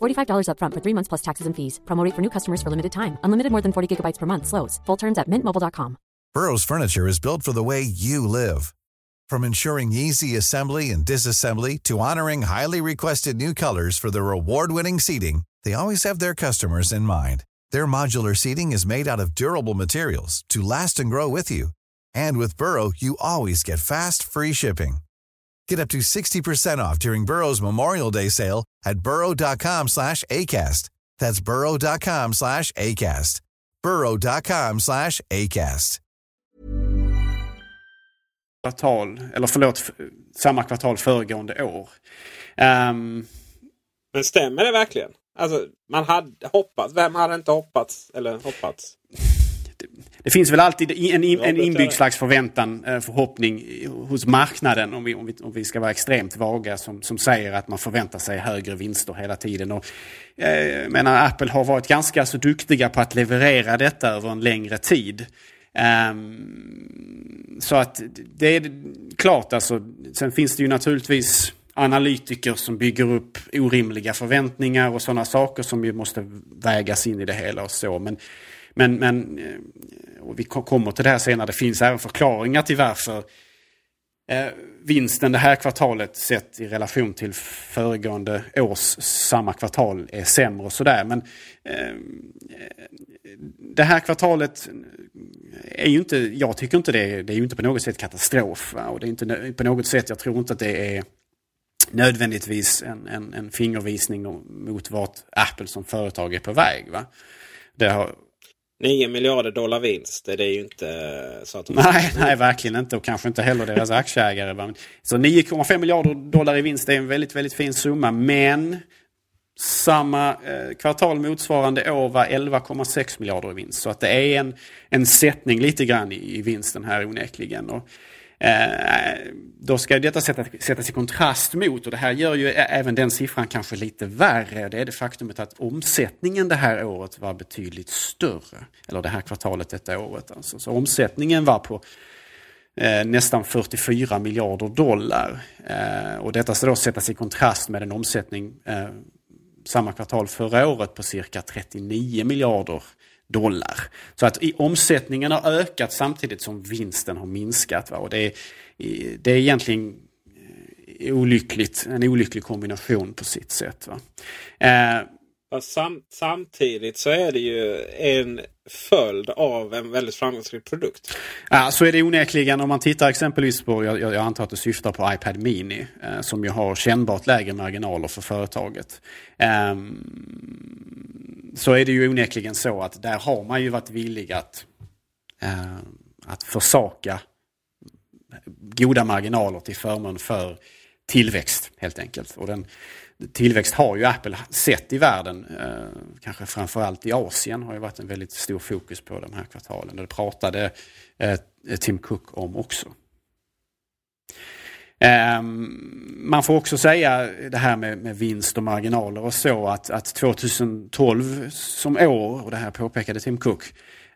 $45 upfront for three months plus taxes and fees. Promo for new customers for limited time. Unlimited more than 40 gigabytes per month. Slows. Full terms at mintmobile.com. Burrow's furniture is built for the way you live. From ensuring easy assembly and disassembly to honoring highly requested new colors for their award-winning seating, they always have their customers in mind. Their modular seating is made out of durable materials to last and grow with you. And with Burrow, you always get fast, free shipping. Get up to 60% off during Burrow's Memorial Day sale at burrow.com slash ACAST. That's burrow.com slash ACAST. burrow.com slash ACAST. Kvartal, eller förlåt, samma kvartal föregående år. Ehm, Men stämmer det verkligen? Alltså, man hade hoppats. Vem hade inte hoppats? Eller hoppats? Det finns väl alltid en, en inbyggd slags förväntan, eh, förhoppning hos marknaden om vi, om vi, om vi ska vara extremt vaga som, som säger att man förväntar sig högre vinster hela tiden. Och, eh, jag menar, Apple har varit ganska så duktiga på att leverera detta över en längre tid. Ehm, så att det är klart alltså. Sen finns det ju naturligtvis analytiker som bygger upp orimliga förväntningar och sådana saker som ju måste vägas in i det hela och så. Men, men, men eh, och vi kommer till det här senare, det finns även förklaringar till varför eh, vinsten det här kvartalet sett i relation till föregående års samma kvartal är sämre och sådär. Men eh, det här kvartalet är ju inte, jag tycker inte det, är- det är ju inte på något sätt katastrof. Va? Och det är inte på något sätt, jag tror inte att det är nödvändigtvis en, en, en fingervisning mot vart Apple som företag är på väg. Va? Det har, 9 miljarder dollar vinst. Det är ju inte eh, så att de... Nej, nej, verkligen inte. Och kanske inte heller deras aktieägare. Så 9,5 miljarder dollar i vinst är en väldigt, väldigt fin summa. Men samma eh, kvartal motsvarande år var 11,6 miljarder i vinst. Så att det är en, en sättning lite grann i, i vinsten här onekligen. Och, eh, Eh, då ska detta sätta, sättas i kontrast mot, och det här gör ju även den siffran kanske lite värre. Det är det faktumet att omsättningen det här året var betydligt större. Eller det här kvartalet detta året. Alltså. Så omsättningen var på eh, nästan 44 miljarder dollar. Eh, och detta ska då sättas i kontrast med en omsättning eh, samma kvartal förra året på cirka 39 miljarder dollar. Så att i, omsättningen har ökat samtidigt som vinsten har minskat. Va? Och det, är, det är egentligen eh, olyckligt, en olycklig kombination på sitt sätt. Va? Eh, Sam, samtidigt så är det ju en följd av en väldigt framgångsrik produkt. Ja, så är det onekligen om man tittar exempelvis på, jag, jag antar att du syftar på iPad Mini, eh, som ju har kännbart lägre marginaler för företaget. Eh, så är det ju onekligen så att där har man ju varit villig att, eh, att försaka goda marginaler till förmån för tillväxt helt enkelt. Och den, tillväxt har ju Apple sett i världen, eh, kanske framförallt i Asien har ju varit en väldigt stor fokus på de här kvartalen. Det pratade eh, Tim Cook om också. Eh, man får också säga det här med, med, vinst och marginaler och så att, att 2012 som år, och det här påpekade Tim Cook,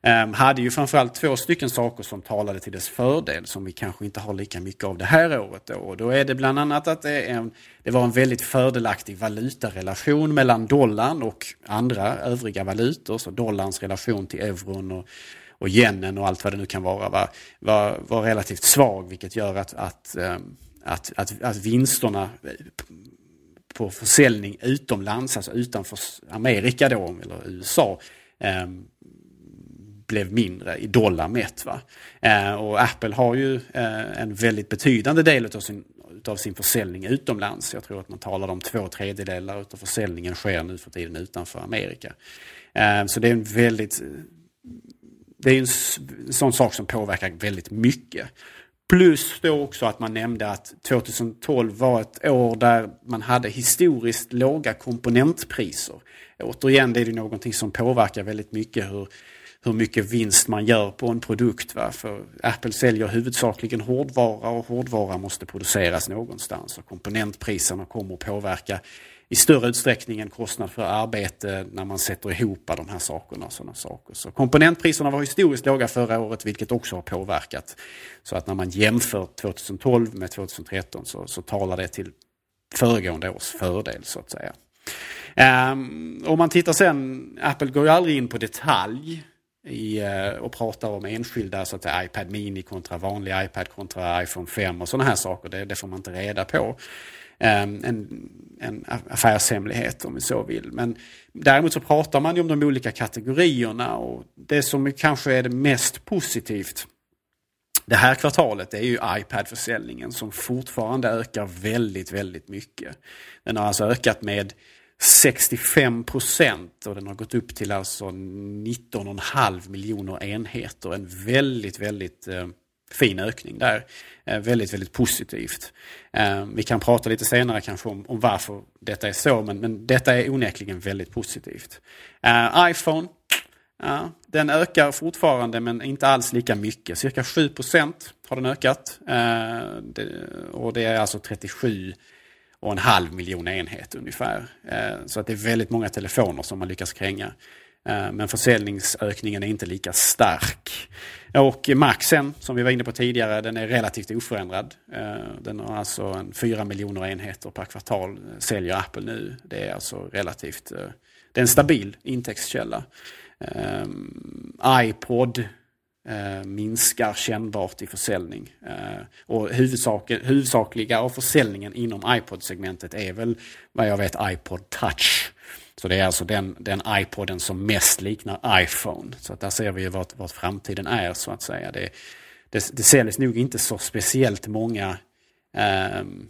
Ehm, hade ju framförallt två stycken saker som talade till dess fördel som vi kanske inte har lika mycket av det här året. Då. Och då är det bland annat att det, en, det var en väldigt fördelaktig valutarelation mellan dollarn och andra övriga valutor. Så dollarns relation till euron och, och yenen och allt vad det nu kan vara var, var, var relativt svag vilket gör att, att, ehm, att, att, att vinsterna eh, på försäljning utomlands, alltså utanför Amerika då, eller USA, ehm, blev mindre i dollar mätt. Va? Eh, och Apple har ju eh, en väldigt betydande del av sin, utav sin försäljning utomlands. Jag tror att man talar om två tredjedelar av försäljningen sker nu för tiden utanför Amerika. Eh, så det är en väldigt det är en sån sak som påverkar väldigt mycket. Plus då också att man nämnde att 2012 var ett år där man hade historiskt låga komponentpriser. Återigen, det är det någonting som påverkar väldigt mycket hur hur mycket vinst man gör på en produkt. Va? För Apple säljer huvudsakligen hårdvara och hårdvara måste produceras någonstans. Och komponentpriserna kommer att påverka i större utsträckning än kostnad för arbete när man sätter ihop de här sakerna. Sådana saker. Så komponentpriserna var historiskt låga förra året vilket också har påverkat. Så att när man jämför 2012 med 2013 så, så talar det till föregående års fördel så att säga. Um, om man tittar sen, Apple går ju aldrig in på detalj i, eh, och pratar om enskilda så att säga, iPad Mini kontra vanlig iPad kontra iPhone 5 och sådana här saker. Det, det får man inte reda på. Um, en, en affärshemlighet om vi så vill. Men däremot så pratar man ju om de olika kategorierna och det som kanske är det mest positivt det här kvartalet är ju iPad-försäljningen som fortfarande ökar väldigt, väldigt mycket. Den har alltså ökat med 65 procent och den har gått upp till alltså 19,5 miljoner enheter. En väldigt, väldigt eh, fin ökning där. Eh, väldigt, väldigt positivt. Eh, vi kan prata lite senare kanske om, om varför detta är så, men, men detta är onekligen väldigt positivt. Eh, iPhone, ja, den ökar fortfarande men inte alls lika mycket. Cirka 7 procent har den ökat. Eh, det, och det är alltså 37 och en halv miljon enhet ungefär. Eh, så att det är väldigt många telefoner som man lyckas kränga. Eh, men försäljningsökningen är inte lika stark. Och Maxen, som vi var inne på tidigare, den är relativt oförändrad. Eh, den har alltså en 4 miljoner enheter per kvartal säljer Apple nu. Det är alltså relativt, det är en stabil intäktskälla. iPod Eh, minskar kännbart i försäljning. Eh, och huvudsak, huvudsakliga av försäljningen inom iPod-segmentet är väl vad jag vet iPod Touch. Så det är alltså den, den iPoden som mest liknar iPhone. Så att där ser vi vart, vart framtiden är så att säga. Det, det, det säljs nog inte så speciellt många um,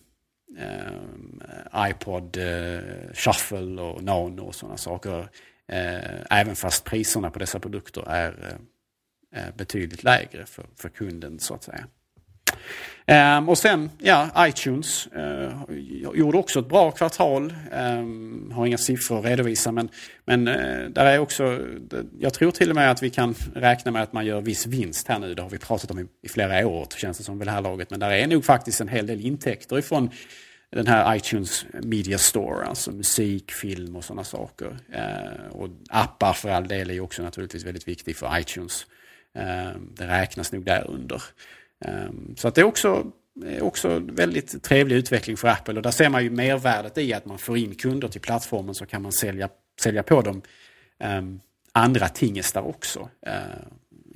um, iPod uh, Shuffle och Nano och sådana saker. Uh, även fast priserna på dessa produkter är uh, Eh, betydligt lägre för, för kunden så att säga. Um, och sen, ja, iTunes uh, gjorde också ett bra kvartal. Um, har inga siffror att redovisa men, men uh, där är också, jag tror till och med att vi kan räkna med att man gör viss vinst här nu. Det har vi pratat om i, i flera år känns det som vid det här laget. Men där är nog faktiskt en hel del intäkter ifrån den här iTunes Media Store, alltså musik, film och sådana saker. Uh, och appar för all del är ju också naturligtvis väldigt viktigt för iTunes. Ehm, det räknas nog där under. Ehm, så att det är också, också väldigt trevlig utveckling för Apple och där ser man ju mervärdet i att man får in kunder till plattformen så kan man sälja, sälja på dem ehm, andra tingestar också.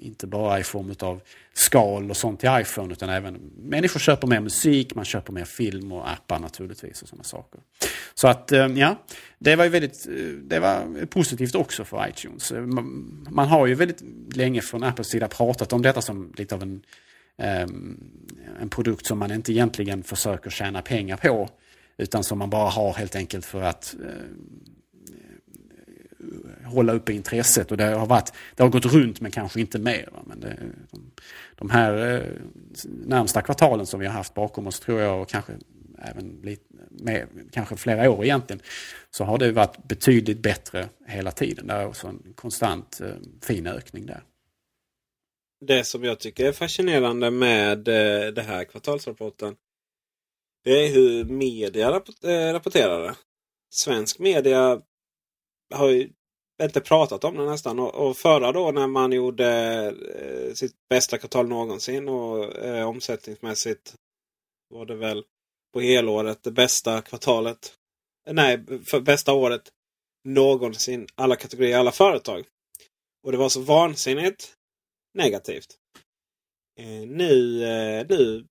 Inte bara i form av skal och sånt till iPhone utan även människor köper mer musik, man köper mer film och appar naturligtvis och sådana saker. Så att eh, ja, det var ju väldigt eh, det var positivt också för iTunes. Eh, man har ju väldigt länge från Apples sida pratat om detta som lite av en, ehm, en produkt som man inte egentligen försöker tjäna pengar på. Utan som man bara har helt enkelt för att hålla uppe intresset. Och det har, varit, det har gått runt men kanske inte mer. Men det, de, de här eh, närmsta kvartalen som vi har haft bakom oss tror jag och kanske även lite med, kanske flera år egentligen. Så har det varit betydligt bättre hela tiden. Det är också en konstant eh, fin ökning där. Det som jag tycker är fascinerande med eh, det här kvartalsrapporten. Det är hur media rapporterar det. Svensk media har ju inte pratat om det nästan. Och, och förra då när man gjorde eh, sitt bästa kvartal någonsin och eh, omsättningsmässigt var det väl på helåret det bästa kvartalet. Nej, för bästa året någonsin. Alla kategorier, alla företag. Och det var så vansinnigt negativt. Eh, nu, eh, nu...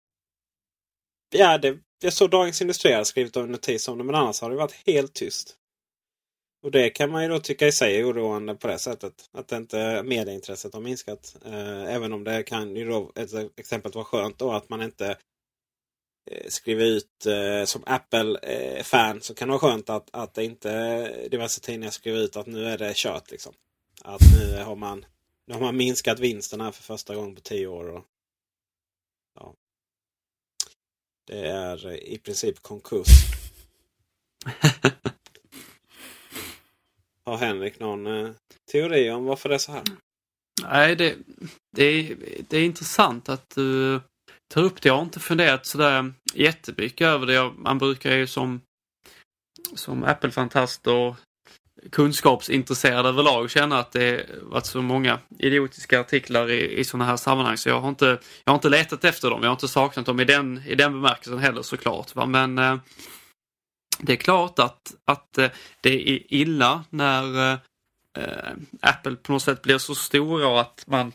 Ja, det, jag såg Dagens Industri har skrivit en notis om det men annars har det varit helt tyst. Och det kan man ju då tycka i sig är oroande på det sättet. Att inte medieintresset har minskat. Eh, även om det kan ju då ett exempel vara skönt då att man inte eh, skriver ut eh, som Apple-fan eh, så kan det vara skönt att, att inte diverse tidningar skriver ut att nu är det kört. Liksom. Att nu har man, nu har man minskat vinsten här för första gången på tio år. Och, ja. Det är i princip konkurs. [laughs] Har Henrik någon eh, teori om varför det är så här? Nej, det, det, är, det är intressant att du tar upp det. Jag har inte funderat sådär jättemycket över det. Man brukar ju som, som Apple-fantast och kunskapsintresserad överlag känna att det varit så många idiotiska artiklar i, i sådana här sammanhang så jag har, inte, jag har inte letat efter dem. Jag har inte saknat dem i den, i den bemärkelsen heller såklart. Va? Men eh, det är klart att, att eh, det är illa när äh, Apple på något sätt blir så stora att man,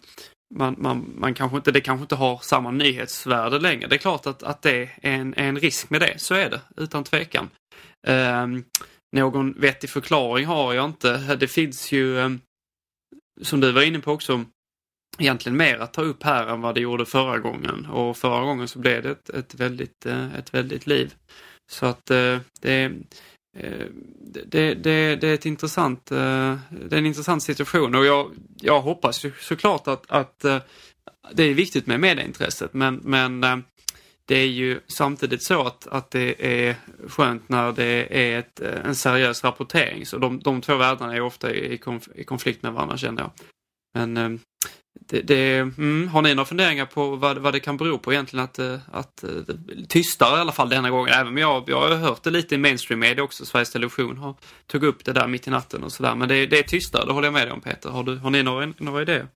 man, man, man kanske inte, det kanske inte har samma nyhetsvärde längre. Det är klart att, att det är en, en risk med det, så är det utan tvekan. Äh, någon vettig förklaring har jag inte. Det finns ju, ehm, som du var inne på också, egentligen mer att ta upp här än vad det gjorde förra gången. Och förra gången så blev det ett, ett, väldigt, ett väldigt liv. Så att eh, det, eh, det, det, det, är ett intressant, eh, det är en intressant situation och jag, jag hoppas ju såklart att, att eh, det är viktigt med medieintresset men, men eh, det är ju samtidigt så att, att det är skönt när det är ett, en seriös rapportering. Så de, de två världarna är ofta i, konf, i konflikt med varandra känner jag. Men det, det, mm, har ni några funderingar på vad, vad det kan bero på egentligen att, eh, att, eh, tystare i alla fall denna gången? Även om jag, jag har hört det lite i mainstream media också. Sveriges Television har tog upp det där mitt i natten och sådär. Men det, det är tystare, det håller jag med dig om Peter. Har, du, har ni några, några idéer?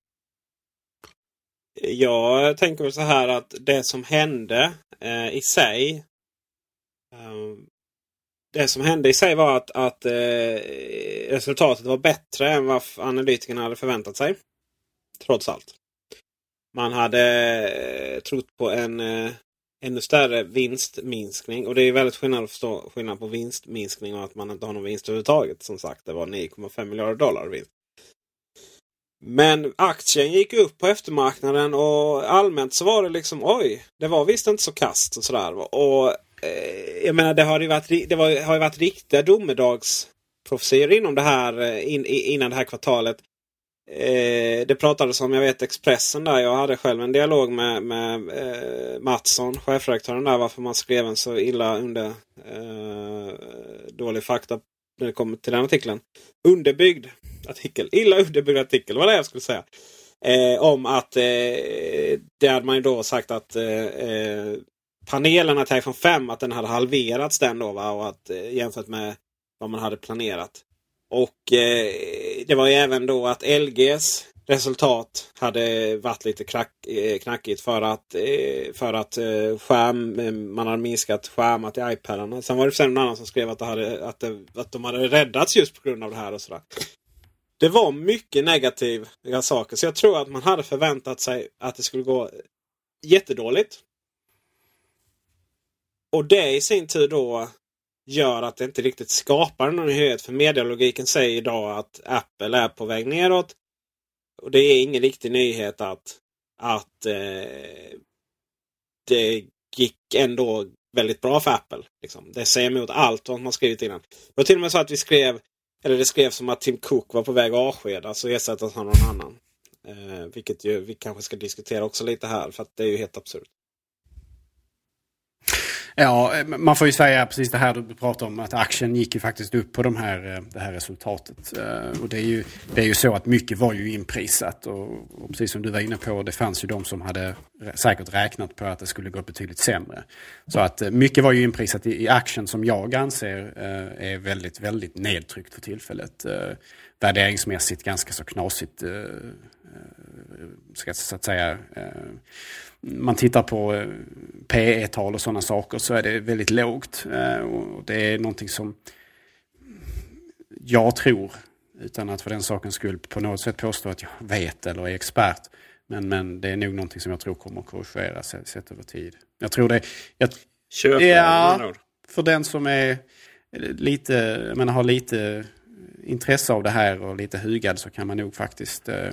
Jag tänker väl så här att det som hände eh, i sig. Eh, det som hände i sig var att, att eh, resultatet var bättre än vad analytikerna hade förväntat sig. Trots allt. Man hade eh, trott på en eh, ännu större vinstminskning. Och det är väldigt skillnad att förstå skillnad på vinstminskning och att man inte har någon vinst överhuvudtaget. Som sagt, det var 9,5 miljarder dollar vinst. Men aktien gick upp på eftermarknaden och allmänt så var det liksom oj, det var visst inte så kast och sådär. Och eh, jag menar det har ju varit, det var, har ju varit riktiga domedagsprofetior inom det här eh, in, innan det här kvartalet. Eh, det pratades om, jag vet Expressen där. Jag hade själv en dialog med, med eh, Mattsson, chefredaktören där, varför man skrev en så illa under eh, dålig fakta när det kommer till den artikeln. Underbyggd artikel. Illa underbyggd artikel var det jag skulle säga. Eh, om att eh, det hade man ju då sagt att eh, eh panelerna till iPhone 5 att den hade halverats den då va? Och att eh, jämfört med vad man hade planerat. Och eh, det var ju även då att LGs resultat hade varit lite knack, eh, knackigt för att, eh, för att eh, skärm, eh, man hade minskat skärmar till iPadarna. Sen var det sen någon annan som skrev att, det hade, att, det, att de hade räddats just på grund av det här. och sådär. det var mycket negativa saker. Så jag tror att man hade förväntat sig att det skulle gå jättedåligt. Och det i sin tur då gör att det inte riktigt skapar någon nyhet. För medialogiken säger idag att Apple är på väg neråt. Och det är ingen riktig nyhet att, att eh, det gick ändå väldigt bra för Apple. Liksom. Det säger emot allt vad man skrivit innan. Det var till och med så att vi skrev, eller det skrevs som att Tim Cook var på väg att avskedas och ersättas av någon annan. Eh, vilket ju vi kanske ska diskutera också lite här för att det är ju helt absurt. Ja, eh, man får ju säga precis det här du pratar om att aktien gick ju faktiskt upp på de här, eh, det här resultatet. Eh, och det är, ju, det är ju så att mycket var ju inprisat och, och precis som du var inne på, det fanns ju de som hade säkert räknat på att det skulle gå betydligt sämre. Så att mycket var ju inprisat i, i aktien som jag anser är väldigt, väldigt nedtryckt för tillfället. Värderingsmässigt ganska så knasigt, ska så att säga man tittar på eh, PE-tal och sådana saker så är det väldigt lågt. Eh, och det är någonting som jag tror, utan att för den sakens skull på något sätt påstå att jag vet eller är expert. Men, men det är nog någonting som jag tror kommer att korrigeras sett över tid. Jag tror det... Jag, Köp ja, för den som är lite, men har lite intresse av det här och lite hugad så kan man nog faktiskt eh,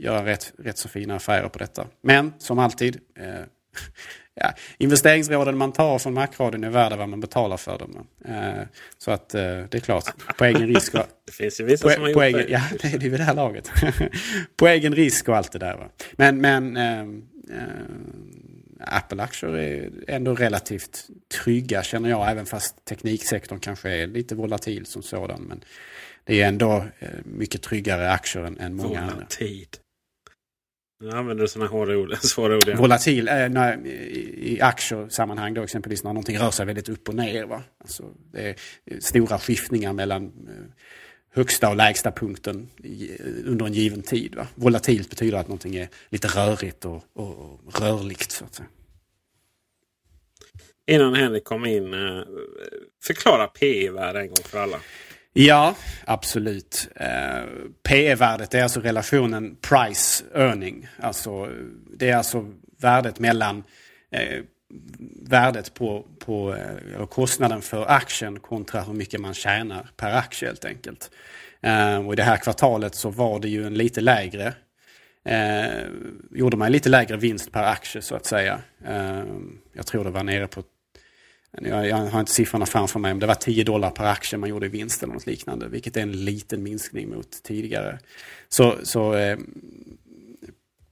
göra rätt, rätt så fina affärer på detta. Men som alltid, eh, [laughs] ja, investeringsråden man tar från Macradion är värda vad man betalar för dem. Eh, så att eh, det är klart, på egen risk. Och, [laughs] det finns ju vissa på, som har gjort egen, det. [laughs] Ja, det är det vid det här laget. på egen risk och allt det där. Va? Men, men eh, eh, Apple-aktier är ändå relativt trygga känner jag, även fast tekniksektorn kanske är lite volatil som sådan. Men det är ändå eh, mycket tryggare aktier än, än många andra. Volatil. Nu använder du sådana hårda ord, [laughs] svåra ord igen. Volatil eh, när, i, aktiesammanhang då exempelvis när någonting rör sig väldigt upp och ner. Va? Alltså, det är stora skiftningar mellan eh, högsta och lägsta punkten under en given tid. Va? Volatilt betyder att någonting är lite rörigt och, och, och rörligt. Så att säga. Innan Henrik kom in, eh, förklara PE-värde en gång för alla. Ja, absolut. Eh, PE-värdet är alltså relationen price earning. Alltså, det är alltså värdet mellan eh, värdet på, på eh, kostnaden för aktien kontra hur mycket man tjänar per aktie helt enkelt. Eh, och I det här kvartalet så var det ju en lite lägre eh, gjorde man lite lägre vinst per aktie så att säga. Eh, jag tror det var nere på jag, jag, har inte siffrorna framför mig, men det var 10 dollar per aktie man gjorde i vinst eller något liknande. Vilket är en liten minskning mot tidigare. Så, så eh,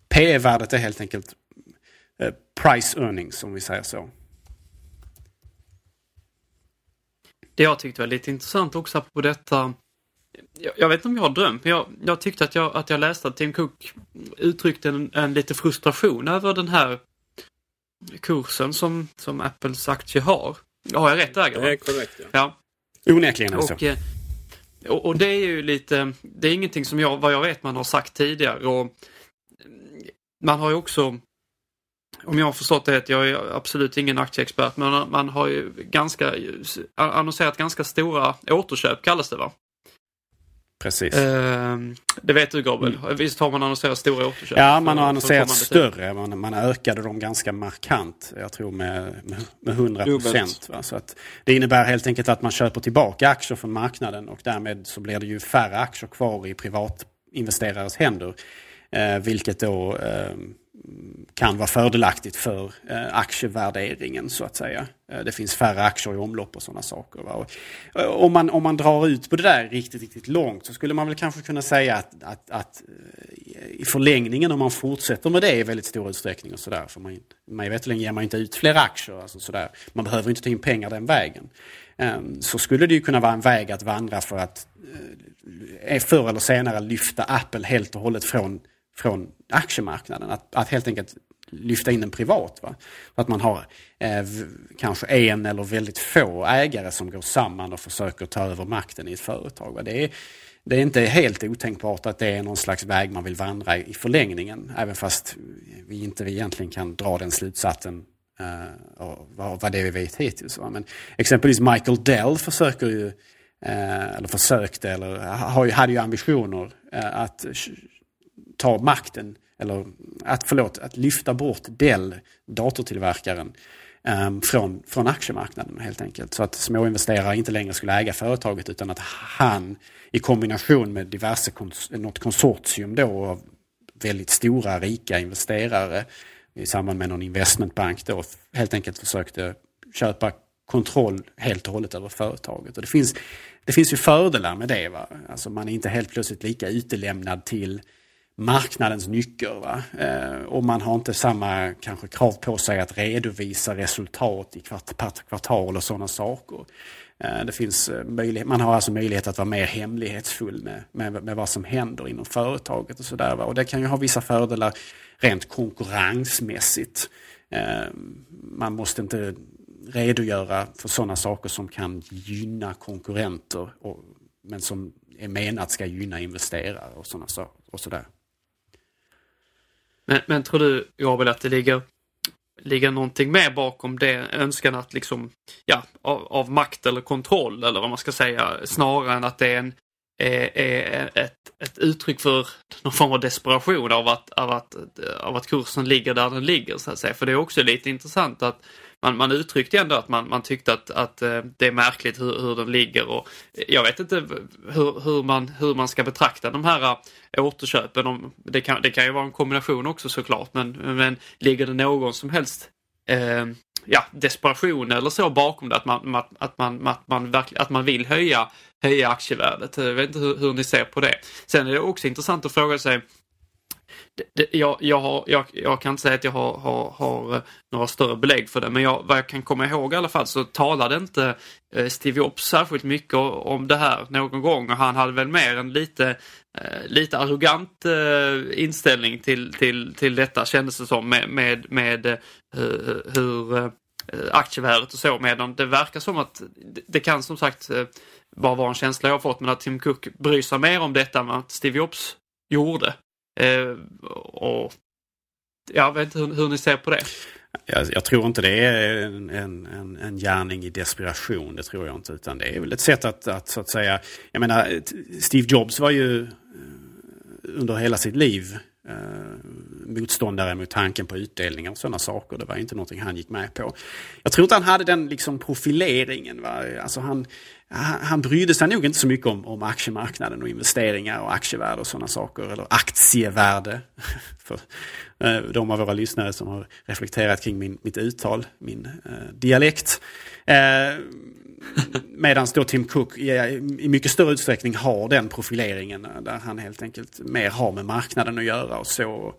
PE-värdet är helt enkelt eh, price earnings om vi säger så. Det jag tyckte var lite intressant också på detta jag, jag, vet inte om jag har drömt, men jag, jag tyckte att jag, att jag läste att Tim Cook uttryckte en, en lite frustration över den här kursen som, som Apples aktie har. Har jag rätt där? Det är korrekt. Ja. ja. Onekligen alltså. Och, och, och, det är ju lite, det är ingenting som jag, vad jag vet man har sagt tidigare. Och man har ju också, om jag har förstått det rätt, jag är absolut ingen aktieexpert, men man har ju ganska, annonserat ganska stora återköp kallas det va? Precis. Eh, det vet du Gabriel? Mm. Visst har man annonserat stora återköp? Ja, man har annonserat större. Man, man ökade dem ganska markant. Jag tror med, med, med 100 procent. det innebär helt enkelt att man köper tillbaka aktier från marknaden och därmed så blir det ju färre aktier kvar i privatinvesterares händer. Eh, vilket då eh, kan vara fördelaktigt för eh, aktievärderingen så att säga. Eh, det finns färre aktier i omlopp och sådana saker. Och, eh, om, man, om man drar ut på det där riktigt, riktigt långt så skulle man väl kanske kunna säga att, att, att i förlängningen om man fortsätter med det i väldigt stor utsträckning och sådär. För man, mig veterligen ger man inte ut fler aktier. Alltså sådär. Man behöver inte ta in pengar den vägen. Ehm, så skulle det ju kunna vara en väg att vandra för att förr eller senare lyfta Apple helt och hållet från från aktiemarknaden. Att, att helt enkelt lyfta in den privat. Va? Att man har eh, kanske en eller väldigt få ägare som går samman och försöker ta över makten i ett företag. Va? Det, är, det är inte helt otänkbart att det är någon slags väg man vill vandra i förlängningen. Även fast vi inte egentligen kan dra den slutsatsen eh, av vad det vi vet hittills. Va? Men exempelvis Michael Dell försöker ju Eh, eller försökte, eller hade ju ambitioner eh, att ta makten, eller att, förlåt, att lyfta bort Dell, datortillverkaren, ehm, från, från aktiemarknaden helt enkelt. Så att småinvesterare inte längre skulle äga företaget utan att han i kombination med diverse kons något konsortium då av väldigt stora rika investerare i samband med någon investmentbank då helt enkelt försökte köpa kontroll helt och hållet över företaget. Och det, finns, det finns ju fördelar med det. Va? Alltså man är inte helt plötsligt lika utelämnad till marknadens nycker. Va? Eh, och man har inte samma kanske krav på sig att redovisa resultat i kvart, kvartal och sådana saker. Eh, det finns eh, möjlighet, man har alltså möjlighet att vara mer hemlighetsfull med, med, med vad som händer inom företaget och sådär. Och det kan ju ha vissa fördelar rent konkurrensmässigt. Eh, man måste inte redogöra för sådana saker som kan gynna konkurrenter och, men som är menat ska gynna investerare och sådana saker. Och sådär. Men, men tror du, Gabriel, att det ligger, ligger någonting mer bakom det önskan att liksom, ja, av, av, makt eller kontroll eller vad man ska säga, snarare än att det är, en, är, är ett, ett uttryck för någon form av desperation av att, av, att, av att kursen ligger där den ligger så att säga. För det är också lite intressant att man, man uttryckte ändå att man, man tyckte att, att eh, det är märkligt hur, hur den ligger och eh, jag vet inte hur, hur, man, hur man ska betrakta de här eh, återköpen. Det kan, det kan ju vara en kombination också såklart men, men ligger det någon som helst eh, ja, desperation eller så bakom det att man, att man, att man, att man vill höja, höja aktievärdet. Jag vet inte hur, hur ni ser på det. Sen är det också intressant att fråga sig det, jag, jag, har, jag, jag, kan inte säga att jag har, har, har, eh, några större belägg för det men jag, vad jag kan komma ihåg i alla fall så talade inte eh, Steve Jobs särskilt mycket om det här någon gång och han hade väl mer en lite, eh, lite arrogant inställning till, till, till detta kändes det som med, med, med hur aktievärdet och så medan det verkar som att det kan som sagt bara vara en känsla jag har fått men att Tim Cook bryr sig mer om detta än att Steve Jobs gjorde. Eh, och jag vet inte hur, hur ni ser på det. Jag, jag, tror inte det är en, en, en gärning i desperation, det tror jag inte. Utan det är väl ett sätt att, att så att säga, jag menar Steve Jobs var ju eh, under hela sitt liv eh, motståndare mot tanken på utdelningar och sådana saker. Det var inte någonting han gick med på. Jag tror inte han hade den liksom profileringen. Va? Alltså han, han brydde sig nog inte så mycket om, om aktiemarknaden och investeringar och aktievärde och sådana saker. Eller aktievärde. [laughs] För eh, de av våra lyssnare som har reflekterat kring min, mitt uttal, min eh, dialekt. Eh, Medan då Tim Cook i, i mycket större utsträckning har den profileringen eh, där han helt enkelt mer har med marknaden att göra och så.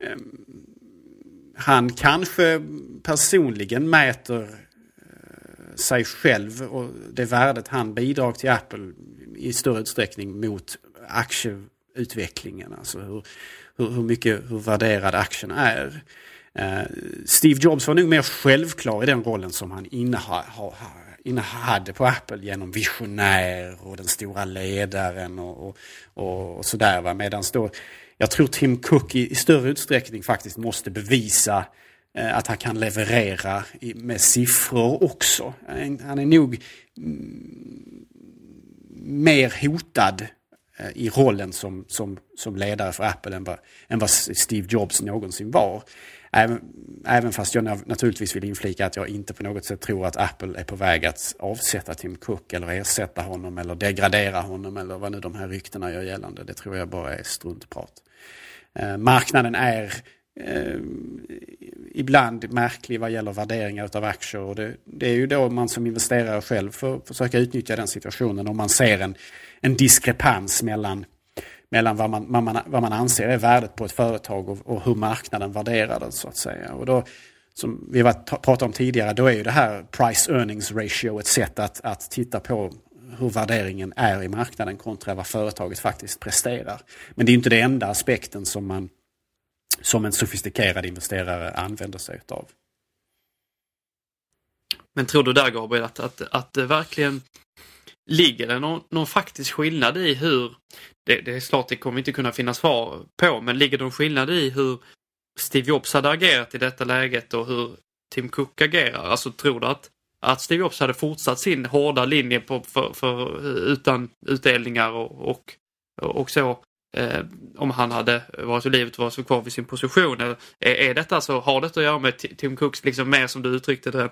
Eh, han kanske personligen mäter sig själv och det värdet han bidrar till Apple i större utsträckning mot aktieutvecklingen. Alltså hur, hur, hur mycket, hur värderad aktien är. Eh, Steve Jobs var nog mer självklar i den rollen som han innehade på Apple genom visionär och den stora ledaren och, och, och, och sådär. Medan då, jag tror Tim Cook i, i större utsträckning faktiskt måste bevisa Eh, Eh, att han kan leverera med siffror också. Eh, han är nog mm, mer hotad eh, i rollen som, som, som ledare för Apple än vad, än vad Steve Jobs någonsin var. Även, även fast jag naturligtvis vill inflika att jag inte på något sätt tror att Apple är på väg att avsätta Tim Cook eller ersätta honom eller degradera honom eller vad nu de här ryktena gör gällande. Det tror jag bara är struntprat. Marknaden är eh, ibland märklig vad gäller värderingar av aktier. Och det, det, är ju då man som investerare själv får försöka utnyttja den situationen om man ser en, en diskrepans mellan, mellan vad, man, vad, man, vad man anser är värdet på ett företag och, och hur marknaden värderar det så att säga. Och då, som vi pratade om tidigare, då är ju det här price earnings ratio ett sätt att, att titta på hur värderingen är i marknaden kontra vad företaget faktiskt presterar. Men det är inte den enda aspekten som man som en sofistikerad investerare använder sig av. Men tror du där Gabriel att, att, att det verkligen ligger det någon, någon faktisk skillnad i hur, det, det är klart det kommer inte kunna finnas svar på, men ligger det någon skillnad i hur Steve Jobs hade agerat i detta läget och hur Tim Cook agerar? Alltså tror du att, att Steve Jobs hade fortsatt sin hårda linje på, för, för utan utdelningar och, och, och så eh, om han hade varit i livet och varit kvar vid sin position. Är, är detta så, har detta att göra med Tim Cooks, liksom mer som du uttryckte det,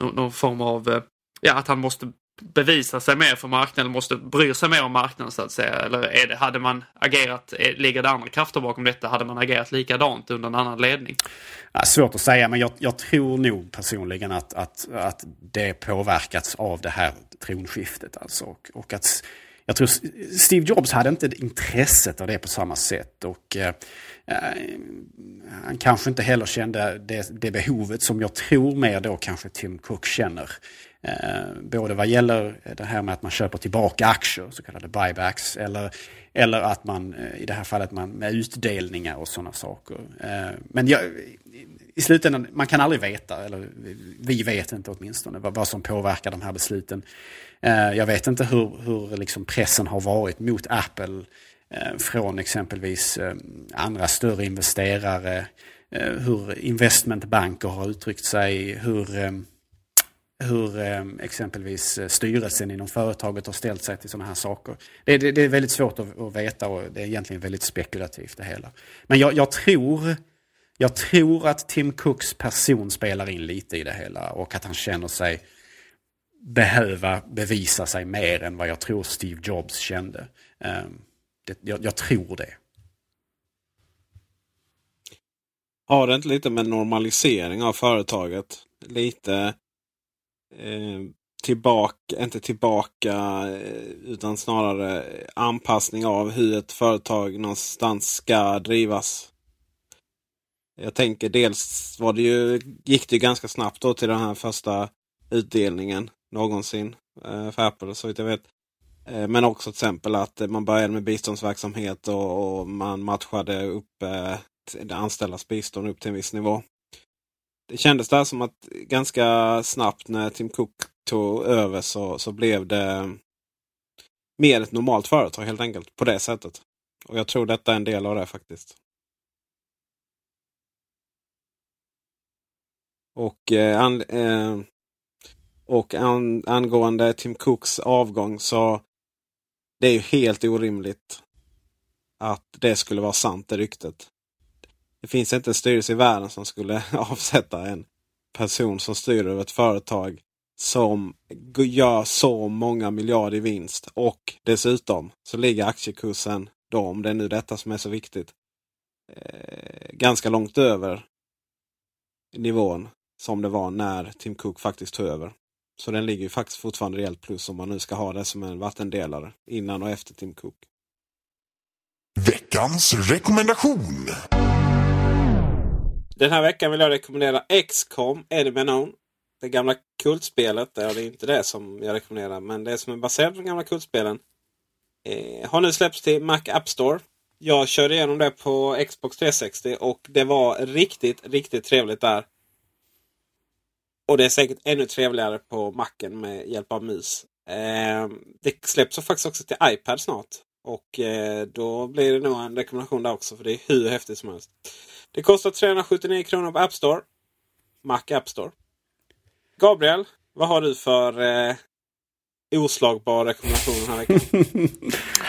någon, någon form av, eh, ja att han måste bevisa sig mer för marknaden, måste bry sig mer om marknaden så att säga? Eller är det, hade man agerat, eh, ligger det andra krafter bakom detta? Hade man agerat likadant under en annan ledning? Ja, svårt att säga, men jag, jag, tror nog personligen att, att, att det påverkats av det här tronskiftet. Alltså, och, och att jag tror Steve Jobs hade inte intresset av det på samma sätt. Och eh, eh, Han kanske inte heller kände det, det, behovet som jag tror mer då kanske Tim Cook känner. Eh, både vad gäller det här med att man köper tillbaka aktier, så kallade buybacks, eller, eller att man eh, i det här fallet man, med utdelningar och sådana saker. Eh, men jag, i slutändan, man kan aldrig veta, eller vi vet inte åtminstone, vad, vad som påverkar de här besluten. Eh, jag vet inte hur, hur liksom pressen har varit mot Apple eh, från exempelvis eh, andra större investerare. Eh, hur investmentbanker har uttryckt sig. Hur, eh, hur eh, exempelvis styrelsen inom företaget har ställt sig till sådana här saker. Det, det, det är väldigt svårt att, att, veta och det är egentligen väldigt spekulativt det hela. Men jag, jag, tror, jag tror att Tim Cooks person spelar in lite i det hela och att han känner sig behöva bevisa sig mer än vad jag tror Steve Jobs kände. Ehm, det, jag, jag, tror det. Har det inte lite med normalisering av företaget? Lite eh, tillbaka, inte tillbaka, eh, utan snarare anpassning av hur ett företag någonstans ska drivas. Jag tänker dels var det ju, gick det ganska snabbt då till den här första utdelningen någonsin eh, för Apple så vitt jag vet. Eh, men också till exempel att man började med biståndsverksamhet och, och man matchade upp eh, det anställdas bistånd upp till en viss nivå. Det kändes där som att ganska snabbt när Tim Cook tog över så, så blev det mer ett normalt företag helt enkelt på det sättet. Och jag tror detta är en del av det faktiskt. Och eh, an, eh, och an, angående Tim Cooks avgång så det är ju helt orimligt att det skulle vara sant det ryktet. Det finns inte en styrelse i världen som skulle [laughs] avsätta en person som styr över ett företag som gör så många miljarder i vinst. Och dessutom så ligger aktiekursen då, om det är nu detta som är så viktigt, eh, ganska långt över nivån som det var när Tim Cook faktiskt tog över. Så den ligger ju faktiskt fortfarande rejält plus om man nu ska ha det som en vattendelare innan och efter Tim Cook. Veckans rekommendation. Den här veckan vill jag rekommendera XCOM Enemy Unknown. Det gamla kultspelet. Det är inte det som jag rekommenderar men det som är baserat på de gamla kultspelen. Eh, har nu släppts till Mac App Store. Jag körde igenom det på Xbox 360 och det var riktigt, riktigt trevligt där. Och det är säkert ännu trevligare på macken med hjälp av mus. Eh, det släpps faktiskt också till iPad snart. Och eh, då blir det nog en rekommendation där också för det är hur häftigt som helst. Det kostar 379 kronor på App Store. Mac App Store. Gabriel, vad har du för eh, oslagbar rekommendation den här veckan? [laughs]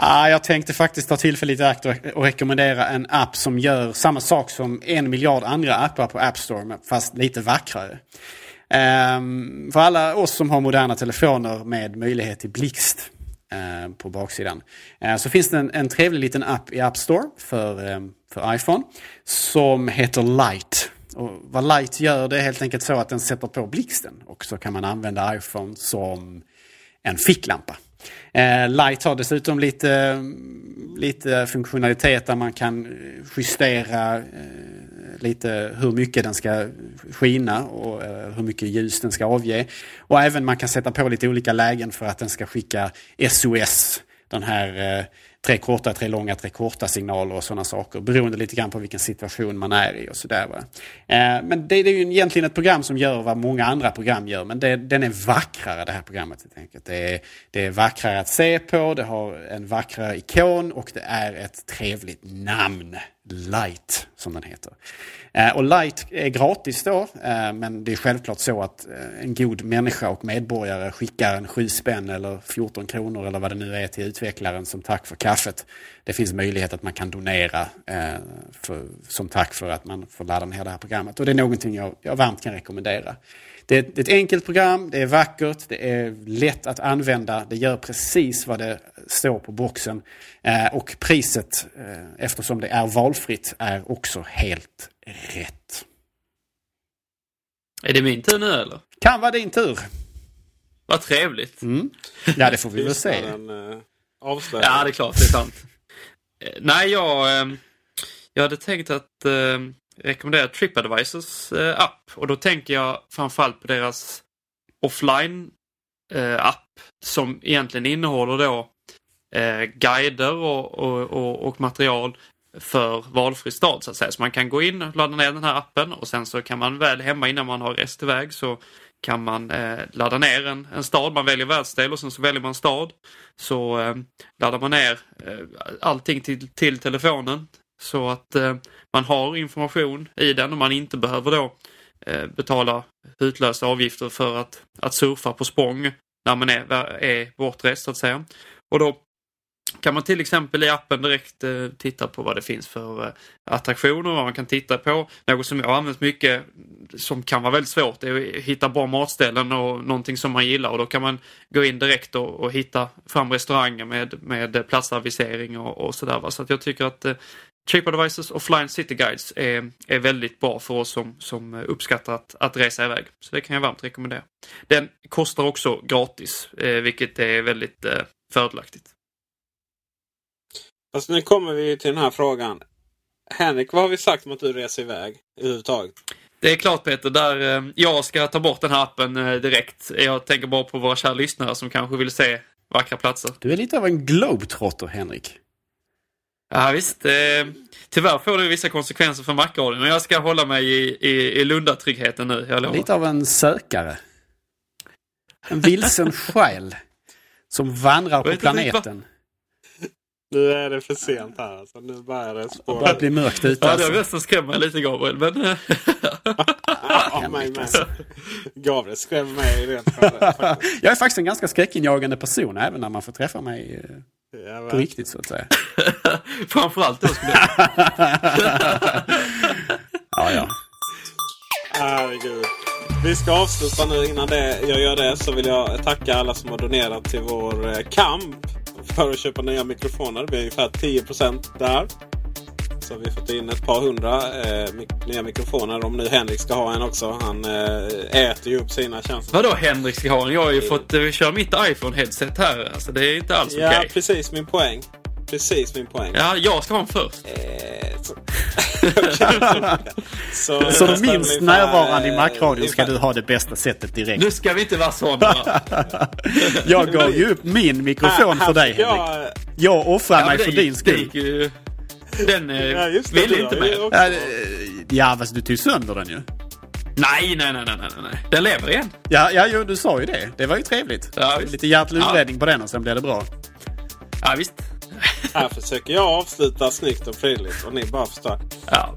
ah, jag tänkte faktiskt ta tillfället i akt och rekommendera en app som gör samma sak som en miljard andra appar på App Store, fast lite vackrare. Um, för alla oss som har moderna telefoner med möjlighet till blixt uh, på baksidan. Uh, så finns det en, en trevlig liten app i App Store för, um, för iPhone som heter Light. Och vad Light gör det är helt enkelt så att den sätter på blixten och så kan man använda iPhone som en ficklampa. Eh, Light har dessutom lite, lite funktionalitet där man kan justera eh, lite hur mycket den ska skina och eh, hur mycket ljus den ska avge. Och även man kan sätta på lite olika lägen för att den ska skicka SOS, den här eh, tre korta, tre långa, tre korta signaler och sådana saker. Beroende lite grann på vilken situation man är i och sådär. Eh, men det, det, är ju egentligen ett program som gör vad många andra program gör. Men det, den är vackrare det här programmet helt enkelt. Det är, det är vackrare att se på, det har en vackrare ikon och det är ett trevligt namn. Light, som den heter. Eh, och Light är gratis då, eh, men det är självklart så att eh, en god människa och medborgare skickar en 7 spänn eller 14 kronor eller vad det nu är till utvecklaren som tack för kaffet. Det finns möjlighet att man kan donera för, som tack för att man får ladda ner det här programmet. Och det är någonting jag, jag varmt kan rekommendera. Det är, ett, enkelt program, det är vackert, det är lätt att använda, det gör precis vad det står på boxen. Eh, och priset, eh, eftersom det är valfritt, är också helt rätt. Är det min tur nu eller? Kan vara din tur. Vad trevligt. Mm. Ja, det får vi väl se. Tystnaden, eh. Ja, det är klart. Det är sant. Nej, jag, jag hade tänkt att rekommenderar rekommendera TripAdvisors eh, app. Och då tänker jag framförallt på deras offline-app eh, som egentligen innehåller då eh, guider och, och, och, och material för valfri stad så att säga. Så man kan gå in och ladda ner den här appen och sen så kan man väl hemma innan man har rest iväg så kan man eh, ladda ner en, en stad. Man väljer världsdel och sen så väljer man stad. Så eh, laddar man ner eh, allting till, till telefonen så att eh, man har information i den och man inte behöver då eh, betala utlösa avgifter för att, att surfa på språng när man är, är bortrest så att säga. Och då kan man till exempel i appen direkt eh, titta på vad det finns för eh, attraktioner, vad man kan titta på. Något som jag har använt mycket som kan vara väldigt svårt är att hitta bra matställen och någonting som man gillar och då kan man gå in direkt och, och hitta fram restauranger med, med platsavisering och, och sådär. Så att jag tycker att eh, TripAdvisors Offline City Guides är, är väldigt bra för oss som, som uppskattar att, att resa iväg. Så det kan jag varmt rekommendera. Den kostar också gratis, eh, vilket är väldigt eh, fördelaktigt. Fast nu kommer vi till den här frågan. Henrik, vad har vi sagt om att du reser iväg överhuvudtaget? Det är klart Peter, där eh, jag ska ta bort den här appen eh, direkt. Jag tänker bara på våra kära lyssnare som kanske vill se vackra platser. Du är lite av en globetrotter, Henrik. Ja visst. Eh, tyvärr får det vissa konsekvenser för Macradion. Men jag ska hålla mig i, i, i Lundatryggheten nu, jag lovar. Lite av en sökare. En vilsen [laughs] själ. Som vandrar på planeten. Nu är det för sent här alltså. Nu börjar det Det spåra. börjar bli mörkt ute. Ja, det har Alltså. nästan skrämt mig lite Gabriel, men... eh, [laughs] Ja, mig med. Gabriel skrämmer mig rent. [laughs] Jag är faktiskt en ganska skräckinjagande person även när man får träffa mig eh, Ja, på riktigt så att säga. [laughs] Framförallt då skulle jag... [laughs] Ja, ja. Herregud. Vi ska avsluta nu. Innan det, jag gör det så vill jag tacka alla som har donerat till vår eh, kamp för att köpa nya mikrofoner. Vi är ungefär 10% där. Så vi har fått in ett par hundra eh, mik- nya mikrofoner. Om nu Henrik ska ha en också. Han eh, äter ju upp sina tjänster. Vadå Henrik ska ha en? Jag har ju fått eh, köra mitt iPhone-headset här. Alltså det är inte alls okej. Ja, precis min poäng. Precis min poäng. Ja, jag ska ha en först. Eh, så... [laughs] så, Så nästan minst närvarande i eh, Macradion ska ungefär- du ha det bästa sättet direkt. Nu ska vi inte vara sådana. [laughs] Jag gav ju upp min mikrofon Här- för dig Henrik. ja, Jag offrar Ja, mig för din skull. Den eh, Ja, du inte med. Ja, Ja, fast du tog sönder den ju. Nej, nej, nej, nej, nej. Den lever igen. Ja, ja jo, du sa ju det. Det var ju trevligt. Ja. Lite hjärt-lungräddning på den och sen blev det bra. Ja, visst. Här försöker jag avsluta snyggt och prydligt och ni bara förstör. Ja.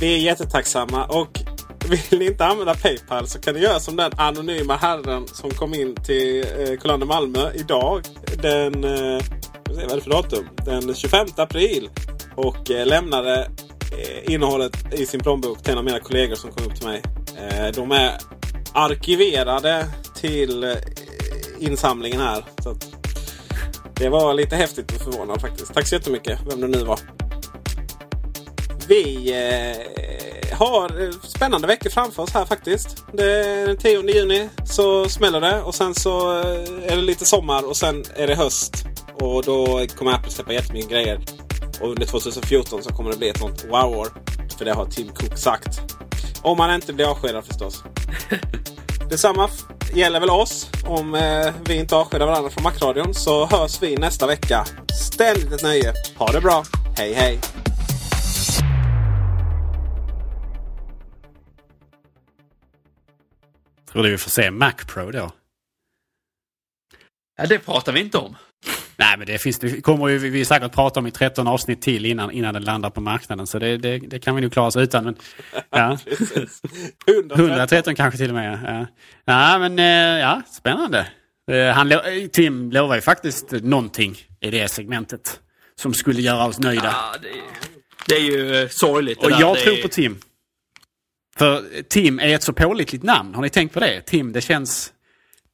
Vi är jättetacksamma och vill ni inte använda Paypal så kan ni göra som den anonyma herren som kom in till eh, Kullander Malmö idag. Den, eh, vad är det för datum? Den 25 april. Och eh, lämnade eh, innehållet i sin plånbok till en av mina kollegor som kom upp till mig. Eh, de är arkiverade till eh, insamlingen här. Så att, det var lite häftigt och förvånande faktiskt. Tack så jättemycket, vem det nu var. Vi eh, har eh, spännande veckor framför oss här faktiskt. Det är den 10 juni så smäller det och sen så eh, är det lite sommar och sen är det höst. Och då kommer Apple släppa jättemycket grejer. Och under 2014 så kommer det bli ett sånt wow-år. För det har Tim Cook sagt. Om han inte blir avskedad förstås. [laughs] Detsamma gäller väl oss. Om eh, vi inte avskedar varandra från Macradion så hörs vi nästa vecka. Ständigt ett nöje. Ha det bra. Hej hej! Tror du vi får se Mac Pro då? ja, det pratar vi inte om. Nej, men det finns det kommer ju vi säkert prata om i 13 avsnitt till innan, innan den landar på marknaden. Så det, det, det kan vi nog klara oss utan. Men, [laughs] ja. 113. 113 kanske till och med. Ja, ja men eh, ja, spännande. Eh, Han, eh, Tim lovar ju faktiskt någonting i det segmentet som skulle göra oss nöjda. Ja, det, är- det är ju sorgligt. Och där. jag det tror är, på Tim. För Tim är ett så pålitligt namn. Har ni tänkt på det? Tim, det känns...